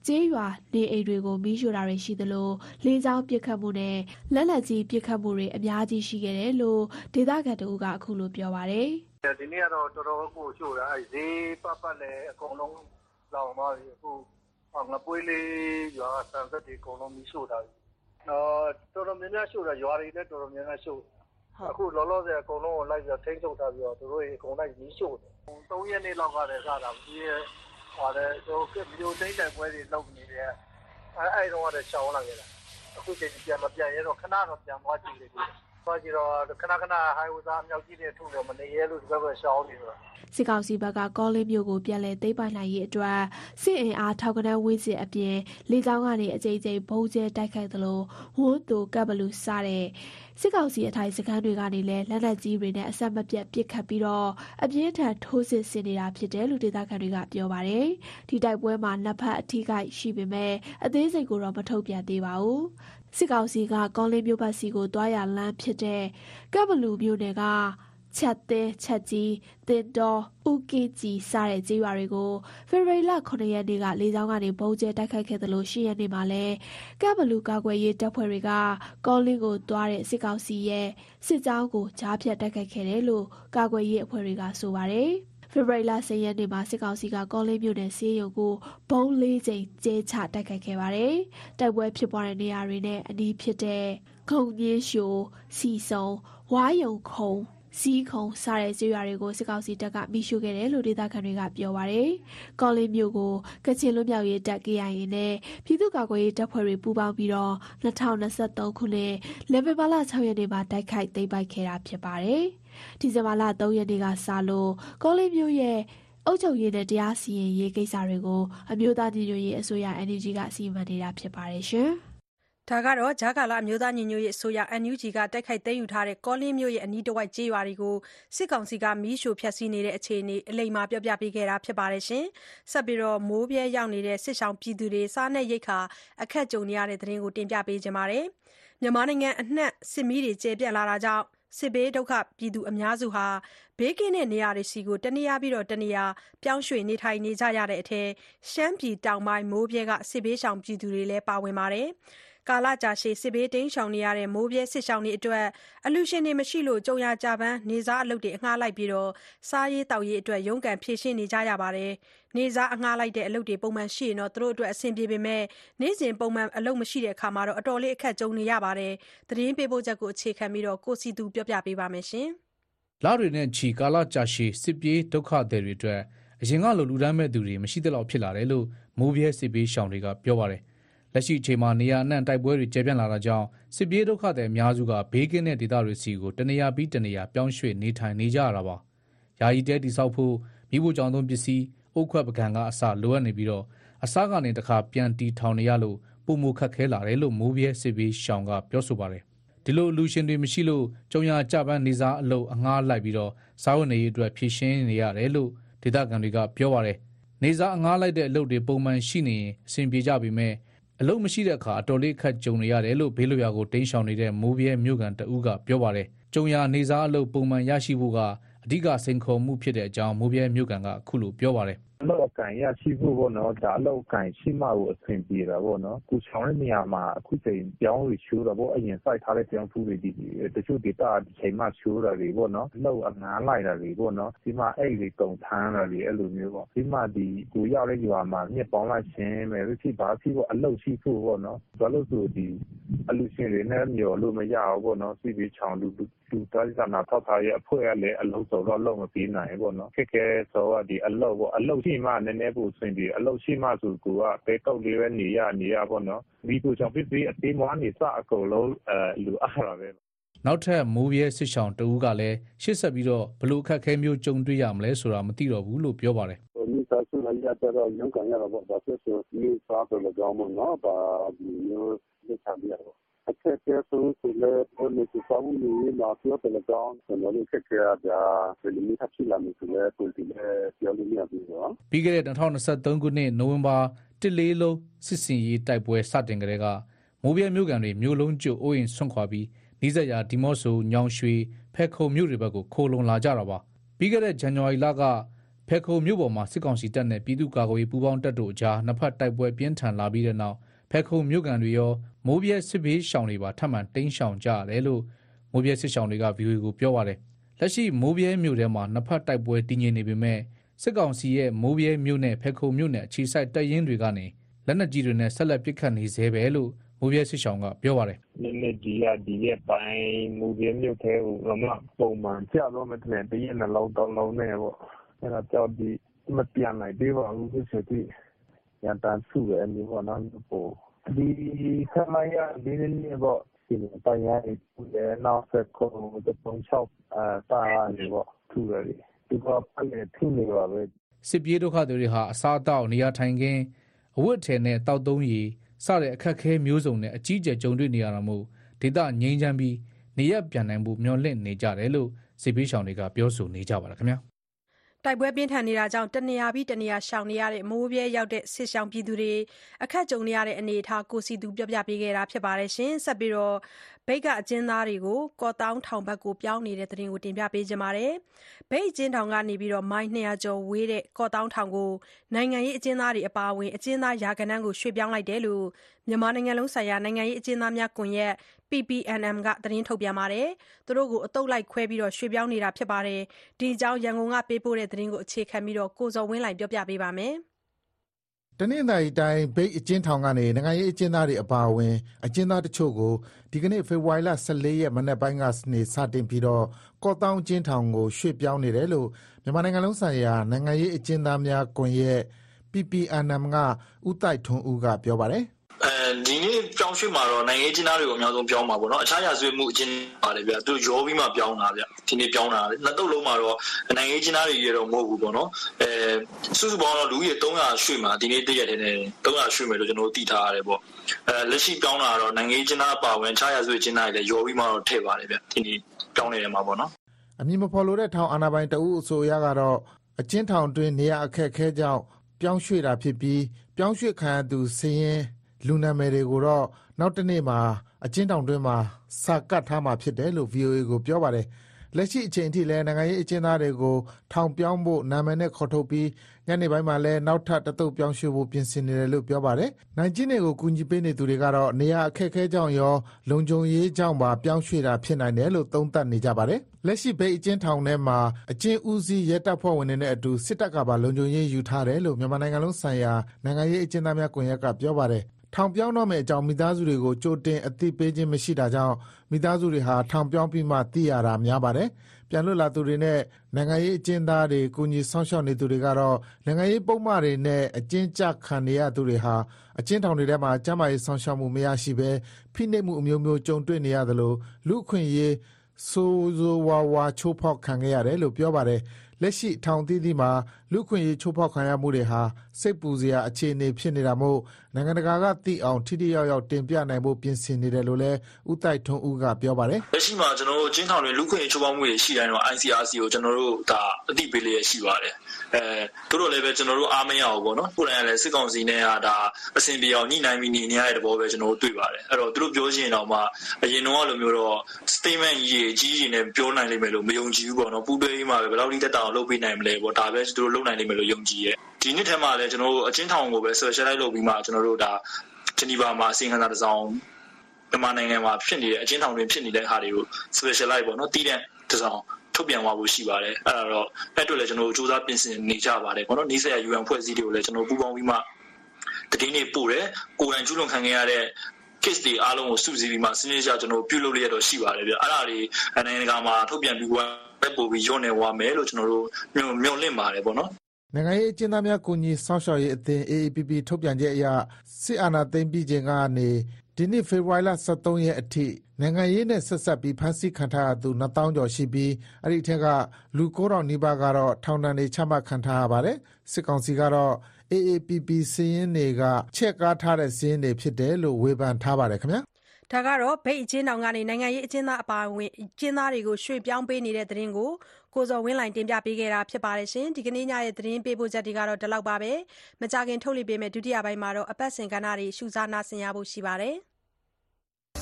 ကျေးရွာနေအိမ်တွေကိုမီးရှို့တာတွေရှိသလိုလေကြောင်းပစ်ခတ်မှုနဲ့လက်နက်ကြီးပစ်ခတ်မှုတွေအများကြီးရှိခဲ့တယ်လို့ဒေသခံတအုပ်ကအခုလိုပြောပါတယ် ဒီနေ့ကတော့ တော်တော်ကို ရှို့တာအဲဈေးပတ်ပတ်လည်းအကုန်လုံး လောင်သွားပြီ အခု ငပွေးလေးရွာဆန်သက်တွေ အကုန်လုံး မီးရှို့တာပြီတော့တော်တော်များများ ရှို့တာ ရွာတွေလည်း တော်တော်များများ ရှို့အခုလောလောဆယ် အကုန်လုံးကို လိုက်ပြီးထိန်းချုပ်ထားပြီးတော့ သူတို့အကုန်လိုက်မီးရှို့တယ် ၃ ရက်နေ့လောက်ကတည်းက စတာဒီဟိုတယ်ဟိုမျိုးသိမ့်တိုင်ပွဲတွေ လုပ်နေတယ်အဲအဲ့တော့ကတော့ရှောင်းလာခဲ့တာ အခုချိန်ပြန်မပြန်ရတော့ခဏတော့ ပြန်သွားကြည့်တယ် သွားကြည့်တော့ခဏခဏဟိုင်ဝဇာမြောက်ကြီးတွေထုလို့မနေရဲလို့ဒီဘက်ကရှောင်းနေတော့စစ်ကောင်စီဘက်ကကောလင်းမြို့ကိုပြန်လည်သိမ်းပိုက်နိုင်ရေးအတွက်စစ်အင်အားထောက်ကနန်းဝင်းစစ်အပြင်လေကြောင်းကနေအကြိမ်ကြိမ်ဘုံကျဲတိုက်ခိုက်သလိုဝန်းတူကပ်ဘလူစတဲ့စစ်ကောင်စီအထိုင်စခန်းတွေကနေလည်းလက်နက်ကြီးတွေနဲ့အဆက်မပြတ်ပစ်ခတ်ပြီးတော့အပြင်းထန်ထိုးစစ်ဆင်နေတာဖြစ်တယ်လို့ဒေသခံတွေကပြောပါတယ်ဒီတိုက်ပွဲမှာနှစ်ဖက်အထိကိရှိပေမဲ့အသေးစိတ်ကိုတော့မထုတ်ပြန်သေးပါဘူး စစ်ကောင်စီကကောလင်းမြို့ဘက်စီကိုတွားရလမ်းဖြစ်တဲ့ကပ်ဘလူမြို့နယ်ကချက်သေးချက်ကြီးတင်တော်ဥကေကြီးစတဲ့ကြေးရွာတွေကိုဖေဖော်ဝါရီလ9ရက်နေ့ကလေကြောင်းကနေဘုံကျဲတိုက်ခိုက်ခဲ့သလို10ရက်နေ့မှာလည်းကပ်ဘလူကာကွယ်ရေးတပ်ဖွဲ့တွေကကောလင်းကိုတွားတဲ့စစ်ကောင်စီရဲ့စစ်ကြောင်းကိုကြားဖြတ်တိုက်ခိုက်ခဲ့တယ်လို့ကာကွယ်ရေးအဖွဲ့တွေကဆိုပါတယ် ဖေဖော်ဝါရီလ10ရက်နေ့မှာစစ်ကောင်စီကကောလင်းမြို့နယ်စီးရုံကိုဘုံလေးချိန်ကျဲချတိုက်ခိုက်ခဲ့ပါတယ်။တိုက်ပွဲဖြစ်ပွားတဲ့နေရာတွေနဲ့အနီးဖြစ်တဲ့ခုံညင်းရှိုစီစုံဝါယုံခုံစီးခုံစတဲ့ကျေးရွာတွေကိုစစ်ကောင်စီတပ်ကမိရှုခဲ့တယ်လို့ဒေသခံတွေကပြောပါရယ်။ကောလင်းမြို့ကိုကချင်လွတ်မြောက်ရေးတပ် KIA နဲ့ပြည်သူ့ကာကွယ်ရေးတပ်ဖွဲ့တွေပူးပေါင်းပြီးတော့2023ခုနှစ်လေဗီဘာလ6ရက်နေ့မှာတိုက်ခိုက်သိမ်းပိုက်ခဲ့တာဖြစ်ပါတယ်။ ဒီဇင်ဘာလ3ရက်နေ့ကစလို့ကောလင်းမြို့ရဲ့အုပ်ချုပ်ရေးနဲ့တရားစီရင်ရေးကိစ္စတွေကိုအမျိုးသားညီညွတ်ရေးအစိုးရ NUG ကစီမံနေတာဖြစ်ပါတယ်ရှင်။ဒါကတော့ဂျာကာလာအမျိုးသားညီညွတ်ရေးအစိုးရ NUG ကတိုက်ခိုက်သိမ်းယူထားတဲ့ကောလင်းမြို့ရဲ့အနီးတစ်ဝိုက်ကျေးရွာတွေကိုစစ်ကောင်စီကမီးရှို့ဖျက်ဆီးနေတဲ့အခြေအနေအလိမ္မာပြောပြပေးခဲ့တာဖြစ်ပါတယ်ရှင်။ဆက်ပြီးတော့မိုးပြဲရောက်နေတဲ့စစ်ဆောင်ပြည်သူတွေစားနပ်ရိက္ခာအခက်ကြုံနေရတဲ့သတင်းကိုတင်ပြပေးကြပါမယ်။မြန်မာနိုင်ငံအနှံ့စစ်မီးတွေကျေပြန့်လာတာကြောင့် စစ်ဘေးဒုက္ခပြည်သူအများစုဟာ ဘေးကင်းတဲ့နေရာတွေဆီကိုတနေရာပြီးတော့တနေရာ ပြောင်းရွှေ့နေထိုင်နေကြရတဲ့အထက်ရှမ်းပြည်တောင်ပိုင်း မိုးပြဲက စစ်ဘေးရှောင်ပြည်သူတွေလည်း ပါဝင်ပါတယ်။ ကာလကြာရှည် စစ်ဘေးတိမ်းရှောင်နေရတဲ့ မိုးပြဲစစ်ရှောင်တွေအတွက် အလူရှင်တွေမရှိလို့ ကြုံရကြပန်း နေစားအလုပ်တွေ အငှားလိုက်ပြီးတော့စားရေးတောက်ရေးအတွက် ရုန်းကန်ဖြည့်ရှင်းနေကြရပါတယ်။နေစားအငှားလိုက်တဲ့ အလုပ်တွေ ပုံမှန်ရှိရင်တော့သူတို့အတွက် အဆင်ပြေပေမဲ့ နေ့စဉ် ပုံမှန်အလုပ်မရှိတဲ့အခါမှာတော့အတော်လေး အခက်ကြုံနေရပါတယ်။သတင်းပေးပို့ချက်ကို အခြေခံပြီးတော့ကိုစီသူပြောပြပေးပါမယ်ရှင်။လတွေနဲ့ချီ ကာလကြာရှည် စစ်ပြေးဒုက္ခသည်တွေအတွက် အရင်ကလိုလူဒန်းမဲ့သူတွေ မရှိသလောက်ဖြစ်လာတယ်လို့ မိုးပြဲစစ်ပြေးရှောင်တွေက ပြောပါတယ်။ လက်ရှိအချိန်မှာနေရာအနှံ့တိုက်ပွဲတွေကျေပြန့်လာတာကြောင့်စစ်ပြေးဒုက္ခသည်အများစုကဘေးကင်းတဲ့ဒေသတွေစီကိုတနေရာပြီးတနေရာပြောင်းရွှေ့နေထိုင်နေကြရတာပါ။ယာယီတဲတိဆောက်ဖို့မိဖို့ကြောင့်သုံးပစ္စည်းအုတ်ခွက်ပကံကအစလိုအပ်နေပြီးတော့အစကနေတခါပြန်တီထောင်နေရလို့ပုံမခက်ခဲလာတယ်လို့မိုးပြဲစစ်ပြေးရှောင်ကပြောဆိုပါတယ်။ဒီလိုအလူရှင်တွေမရှိလို့ကြုံရကြပန်းနေစားအလုပ်အငှားလိုက်ပြီးတော့စားဝတ်နေရေးအတွက်ဖြည့်ရှင်းနေရတယ်လို့ဒေသခံတွေကပြောပါတယ်။နေစားအငှားလိုက်တဲ့အလုပ်တွေပုံမှန်ရှိနေရင်အဆင်ပြေကြပြီမဲ့ အလုပ်မရှိတဲ့အခါအတော်လေးအခက်ကြုံနေရတယ်လို့ဘေးလွရာကိုတင်းရှောင်နေတဲ့မိုးပြဲမြို့ကန်တဦးကပြောပါတယ်။ကြုံရနေစားအလုပ်ပုံမှန်ရရှိဖို့ကအဓိကစိန်ခေါ်မှုဖြစ်တဲ့အကြောင်းမိုးပြဲမြို့ကန်ကအခုလိုပြောပါတယ်။အလောက်အ ကင်ရရှိဖို့ပေါ့နော်ဒါအလောက်အကင်ရှိမှကိုအဆင်ပြေတာပေါ့နော်ကိုဆောင်တဲ့နေရာမှာအခုချိန်ပြောင်းလို့ရှိုးတာပေါ့အရင်စိုက်ထားတဲ့ပြောင်းဖူးတွေဒီတချို့ဒေတာဒီချိန်မှရှိုးတာတွေပေါ့နော်အလောက်အငားလိုက်တာတွေပေါ့နော်ဒီမှာအဲ့တွေတုံထမ်းတာတွေအဲ့လိုမျိုးပေါ့ဒီမှာဒီကိုရောက်တဲ့ရွာမှာမြက်ပေါင်းလိုက်ခြင်းပဲဖြစ်ပါဖြစ်ပေါ့အလောက်ရှိဖို့ပေါ့နော်ဘာလို့ဆိုဒီအလူရှင်တွေနဲ့မျောလို့မရဘူးပေါ့နော်စီပြီးချောင်းလူလူတားစနာထောက်ထားရဲ့အဖွဲ့ကလည်းအလုံးစုံတော့လုံးမပြီးနိုင်ဘူးပေါ့နော်ခက်ခဲဆိုတော့ဒီအလောက်ပေါ့အလောက်ရှိမှနည်းနည်းပိုအဆင်ပြေအလောက်ရှိမှဆိုကိုကဘဲကောက်လေးပဲနေရနေရပေါ့နော်ဒီကိုကြောင့်ဖြစ်ပြီးအသေးမွားနေစအကုန်လုံးအဲလူအားရပဲနောက်ထပ်မိုးပြဲစစ်ဆောင်တဦးကလည်းရှေ့ဆက်ပြီးတော့ဘလို့အခက်အခဲမျိုးကြုံတွေ့ရမလဲဆိုတာမသိတော့ဘူးလို့ပြောပါတယ်မိသားစုလိုက်ရတော့ရုန်းကန်ရတာပေါ့ဒါဆိုဆိုမိသားစုလည်းကောင်းမနော်ဒါဒီမျိုးလက်ခံပြရတော့ အခက်အခဲလည်းဆိုဆိုလည်းဟိုနေစဆောင်နေမှာ ပြောတယ်ကြောင်း ကျွန်တော်တို့ခက်ခဲရတာဘယ်လိုမျိုးဖြစ်လာမလဲဆိုလည်းကိုယ်တည်း ပြောလို့ မရဘူးနော် ပြီးခဲ့တဲ့2023ခုနှစ် နိုဝင်ဘာတစ်လေးလုံး စစ်စင်ရေးတိုက်ပွဲ စတင်ကြတဲ့ကမိုးပြဲမြို့ကန်တွေ မြို့လုံးကျွတ် အိုးရင်ဆွန့်ခွာပြီး နီးစပ်ရာ ဒီမော့ဆို ညောင်ရွှေဖက်ခုံမြို့တွေဘက်ကို ခိုလုံလာကြတာပါ ပြီးခဲ့တဲ့ ဇန်နဝါရီလကဖက်ခုံမြို့ပေါ်မှာ စစ်ကောင်စီတပ်နဲ့ ပြည်သူ့ကာကွယ်ရေး ပူးပေါင်းတပ်တို့အကြား နှစ်ဖက်တိုက်ပွဲပြင်းထန်လာပြီးတဲ့နောက်ဖက်ခုံမြို့ကန်တွေရော မိုးပြဲစစ်ဘေးရှောင်တွေပါထပ်မံတိမ်းရှောင်ကြရတယ်လို့မိုးပြဲစစ်ရှောင်တွေက VOA ကိုပြောပါတယ်လက်ရှိမိုးပြဲမြို့ထဲမှာနှစ်ဖက်တိုက်ပွဲတည်ငြိမ်နေပေမဲ့စစ်ကောင်စီရဲ့မိုးပြဲမြို့နယ်ဖက်ခုံမြို့နယ်အခြေစိုက်တပ်ရင်းတွေကနေလက်နက်ကြီးတွေနဲ့ဆက်လက်ပစ်ခတ်နေသေးပဲလို့မိုးပြဲစစ်ရှောင်ကပြောပါတယ်နည်းနည်းဒီကဒီရဲ့ပိုင်းမူပြင်းမြို့ထဲကိုတော့မှပုံမှန်ကြာတော့မှတည်းတည့်ရနှလုံးတောင်းလုံးနဲ့ပေါ့အဲ့ဒါကြောင့်ဒီမပြန်နိုင်သေးပါဘူးဖြစ်စေဒီရန်တန်စုရဲ့အမျိုးပေါ့နော်ပို့ ဒီဆမိုင်းရဒီနေ့ပေါ့ဒီပိုင်းရည်လည်းနောက်ဆက်ကိုတော့ပုံချောက်အာတာနေပေါ့ထူရတယ်ဒီကပတ်လေထူနေပါပဲ စစ်ပြေးဒုက္ခသည်တွေဟာ အစားအသောက် နေရာထိုင်ခင်း အဝတ်အထည်နဲ့တောက်သုံးရည်စတဲ့ အခက်အခဲမျိုးစုံနဲ့ အကြီးအကျယ် ကြုံတွေ့နေရတာမို့ ဒေသငြိမ်းချမ်းပြီး နေရပြန်နိုင်မှုမျှော်လင့်နေကြတယ်လို့ စစ်ပေးရှောင်တွေက ပြောဆိုနေကြပါလားခင်ဗျာ တိုက်ပွဲပြင်းထန်နေတာကြောင့် တနေရာပြီးတနေရာ ရှောင်နေရတဲ့ မိုးပြဲရောက်တဲ့ စစ်ရှောင်ပြည်သူတွေ အခက်ကြုံနေရတဲ့ အနေအထား ကိုစီသူပြောပြပေးခဲ့တာဖြစ်ပါတယ်ရှင်ဆက်ပြီး တော့ဘိတ်ကအကျဉ်းသားတွေကို ကော်တောင်းထောင်ဘက်ကိုပြောင်းနေတဲ့တဲ့တင်ကို တင်ပြပေးကြပါမယ်ဘိတ်အကျဉ်းထောင်ကနေပြီးတော့မိုင်း200ကျော်ဝေးတဲ့ ကော်တောင်းထောင်ကို နိုင်ငံရေးအကျဉ်းသားတွေအပါအဝင် အကျဉ်းသား ရာခဏန်းကို ရွှေ့ပြောင်းလိုက်တယ်လို့ မြန်မာနိုင်ငံလုံးဆိုင်ရာ နိုင်ငံရေးအကျဉ်းသားများကွန်ရက် PPNM က သတင်းထုတ်ပြန်ပါတယ် သူတို့ကိုအတုပ်လိုက်ခွဲပြီးတော့ရွှေ့ပြောင်းနေတာဖြစ်ပါတယ်ဒီအကြောင်း ရန်ကုန်ကပေးပို့တဲ့သတင်းကို အခြေခံပြီးတော့ကိုဇော်ဝင်းလှိုင်ပြောပြပေးပါမယ် တနင်္သာရီတိုင်း မြိတ်အကျဉ်းထောင်ကနေ နိုင်ငံရေးအကျဉ်းသားတွေအပါအဝင် အကျဉ်းသားတချို့ကို ဒီကနေ့ ဖေဖော်ဝါရီလ14ရက် မနက်ပိုင်းကနေ စတင်ပြီးတော့ ကော့တောင်းအကျဉ်းထောင်ကို ရွှေ့ပြောင်းနေတယ်လို့ မြန်မာနိုင်ငံလုံးဆိုင်ရာ နိုင်ငံရေးအကျဉ်းသားများကွန်ရက် PPNM ကဦးတိုက်ထွန်းဦးက ပြောပါတယ်အဲ ဒီနေ့ပြောင်းရွှေ့မှာတော့နိုင်ငံရေးကျင်းသားတွေကိုအများဆုံးပြောင်းမှာပေါ့နော်အခြားရာဇဝတ်မှုအကျဉ်းပါတယ်ဗျသူရောပြီးမှပြောင်းတာဗျဒီနေ့ပြောင်းတာနှစ်တုပ်လုံးမှာတော့နိုင်ငံရေးကျင်းသားတွေရတော့မဟုတ်ဘူးပေါ့နော်အဲစုစုပေါင်းတော့လူကြီး300ရွှေ့မှာဒီနေ့တည့်ရက်တည်းနဲ့300ရွှေ့မယ်လို့ကျွန်တော်တို့သိထားရတယ်ပေါ့အဲလက်ရှိပြောင်းတာတော့နိုင်ငံရေးကျင်းသားအပါဝင်အခြားရာဇဝတ်ကျင်းသားတွေလည်းရောပြီးမှတော့ထည့်ပါတယ်ဗျဒီနေ့ပြောင်းနေတယ်မှာပေါ့နော်အမည်မဖော်လိုတဲ့ထောင်အာဏာပိုင်တဦးအဆိုအရကတော့အကျဉ်းထောင်တွင်းနေရအခက်အခဲကြောင့်ပြောင်းရွှေ့တာဖြစ်ပြီးပြောင်းရွှေ့ခံရသူစည်ရင် လူနာမည်တွေကိုတော့ နောက်တစ်နေ့မှာ အကျဉ်းထောင်တွင်းမှာ စာကတ်ထားမှာဖြစ်တယ်လို့ VOA ကို ပြောပါတယ် လက်ရှိအချိန်အထိလည်း နိုင်ငံရေးအကျဉ်းသားတွေကို ထောင်ပြောင်းဖို့ နာမည်နဲ့ခေါ်ထုတ်ပြီး ညနေပိုင်းမှာလည်း နောက်ထပ်တစ်သုတ်ပြောင်းရွှေ့ဖို့ ပြင်ဆင်နေတယ်လို့ ပြောပါတယ်။နိုင်ကျဉ်းတွေကို ကူညီပေးနေသူတွေကတော့ နေရာအခက်အခဲကြောင့်ရော လုံခြုံရေးကြောင့်ပါ ပြောင်းရွှေ့တာဖြစ်နိုင်တယ်လို့ သုံးသပ်နေကြပါတယ်။လက်ရှိဘိတ်အကျဉ်းထောင်ထဲမှာ အကျဉ်းဦးစီးရဲတပ်ဖွဲ့ဝင်တွေနဲ့အတူ စစ်တပ်ကပါ လုံခြုံရေးယူထားတယ်လို့ မြန်မာနိုင်ငံလုံးဆိုင်ရာ နိုင်ငံရေးအကျဉ်းသားများကွန်ရက်က ပြောပါတယ်။ ထောင်ပြောင်းတော့မယ့်အကြောင်း မိသားစုတွေကို ကြိုတင်အသိပေးခြင်းမရှိတာကြောင့် မိသားစုတွေဟာ ထောင်ပြောင်းပြီးမှ သိရတာများပါတယ်။ပြန်လွတ်လာသူတွေနဲ့ နိုင်ငံရေးအကျဉ်းသားတွေ ကူညီဆောင်ရှောက်နေသူတွေကတော့ နိုင်ငံရေးပုံမှန်တွေနဲ့ အကျဉ်းချခံနေရသူတွေဟာ အကျဉ်းထောင်တွေထဲမှာ ကျန်းမာရေးဆောင်ရှောက်မှု မရရှိဘဲ ဖိနှိပ်မှုအမျိုးမျိုး ကြုံတွေ့နေရသလို လူ့အခွင့်အရေး ဆိုးဆိုးဝါးဝါချိုးဖောက်ခံခဲ့ရတယ်လို့ ပြောပါတယ်။ လက်ရှိ ထောင်အသီးသီးမှာ လူ့အခွင့်အရေး ချိုးဖောက်ခံရမှုတွေဟာ စိတ်ပူစရာအခြေအနေဖြစ်နေတာမို့ နိုင်ငံတကာကသိအောင် ထိထိရောက်ရောက် တင်ပြနိုင်ဖို့ ပြင်ဆင်နေတယ်လို့လည်း ဦးတိုက်ထွန်းဦးက ပြောပါတယ်။လက်ရှိမှာကျွန်တော်တို့အကျဉ်းထောင်တွေ လူခွင့်ရေးချိုးဖောက်မှုတွေရှိတိုင်းတော့ ICRC ကို ကျွန်တော်တို့ဒါအသိပေးလျက်ရှိပါတယ်အဲတို့တော့လည်းပဲကျွန်တော်တို့ အားမရဘူးပေါ့နော် ကိုယ်တိုင်ကလည်း စစ်ကောင်စီနဲ့ကဒါအဆင်ပြေအောင် ညှိနှိုင်းပြီးနေနေရတဲ့သဘောပဲကျွန်တော်တို့တွေ့ပါတယ် အဲ့တော့ သူတို့ပြောချင်တော့မှ အရင်တော့လိုမျိုးတော့ statement ကြီးအကြီးကြီးနဲ့ ပြောနိုင်လိမ့်မယ်လို့ မယုံကြည်ဘူးပေါ့နော် ပူးတွဲကြီးမှာပဲဘယ်လောက်ထိတက်တာအောင်လုပ်ပေးနိုင်မလဲပေါ့ဒါပဲသူတို့လုပ်နိုင်လိမ့်မယ်လို့ယုံကြည်ရဲ့ဒီနှစ်ထဲမှာလည်းကျွန်တော်တို့အချင်းထောင်ကိုပဲ specialize လုပ်ပြီးမှကျွန်တော်တို့ဒါဂျနီဗာမှာအစီအခံစာတစ်စောင်မြန်မာနိုင်ငံမှာဖြစ်နေတဲ့အချင်းထောင်တွင်ဖြစ်နေတဲ့ဟာတွေကို specialize ပေါ့နော်တည်တဲ့တစ်စောင်ထုတ်ပြန်သွားဖို့ရှိပါတယ်အဲ့ဒါတော့အဲ့အတွက်လည်းကျွန်တော်တို့စူးစမ်းပြင်ဆင်နေကြပါတယ်ပေါ့နော်နီးစပ်ရာ UN ဖွဲ့စည်းတွေကိုလည်းကျွန်တော်ပူးပေါင်းပြီးမှတည်င်းနေပို့တယ်ကိုယ်တိုင်ကျူးလွန်ခံခဲ့ရတဲ့ case တွေအားလုံးကိုစုစည်းပြီးမှစနစ်တကျကျွန်တော်ပြုလုပ်လျက်တော့ရှိပါတယ်ဗျအဲ့ဒါတွေနိုင်ငံတကာမှာထုတ်ပြန်ပြီး တော့ပို့ပြီးညွှန်နေဝါမယ်လို့ကျွန်တော်တို့မျှော်လင့်ပါတယ်ပေါ့နော်နိုင်ငံရေးအကျဉ်းသားများကူညီစောင့်ရှောက်ရေးအသင်း AAPP ထုတ်ပြန်ချက်အရစစ်အာဏာသိမ်းပြီးချိန်ကနေဒီနှစ်ဖေဖော်ဝါရီလ23ရက်အထိနိုင်ငံရေးနဲ့ဆက်ဆက်ပြီးဖမ်းဆီးခံထားရသူ2000ကျော်ရှိပြီးအဲ့ဒီထက်ကလူ9000နီးပါးကတော့ထောင်ဒဏ်တွေချမှတ်ခံထားရပါတယ်စစ်ကောင်စီကတော့ AAPP စည်ရင်းတွေကချက်ကားထားတဲ့စည်ရင်းတွေဖြစ်တယ်လို့ဝေဖန်ထားပါတယ်ခင်ဗျာ ဒါကတော့ မြိတ်အကျဉ်းထောင်ကနေ နိုင်ငံရေးအကျဉ်းသားအပါအဝင် အကျဉ်းသားတွေကို ရွှေ့ပြောင်းပေးနေတဲ့သတင်းကို ကိုဇော်ဝင်းလှိုင်တင်ပြပေးခဲ့တာပါ။ဒီကနေ့ညရဲ့ သတင်းပေးပို့ချက်တွေကတော့ ဒီလောက်ပါပဲ။မကြာခင် ထုတ်လွှင့်ပေးမယ့် ဒုတိယပိုင်းမှာတော့အပတ်စဉ်ကဏ္ဍတွေ ရှုစားနားဆင်ရဖို့ ရှိပါတယ်။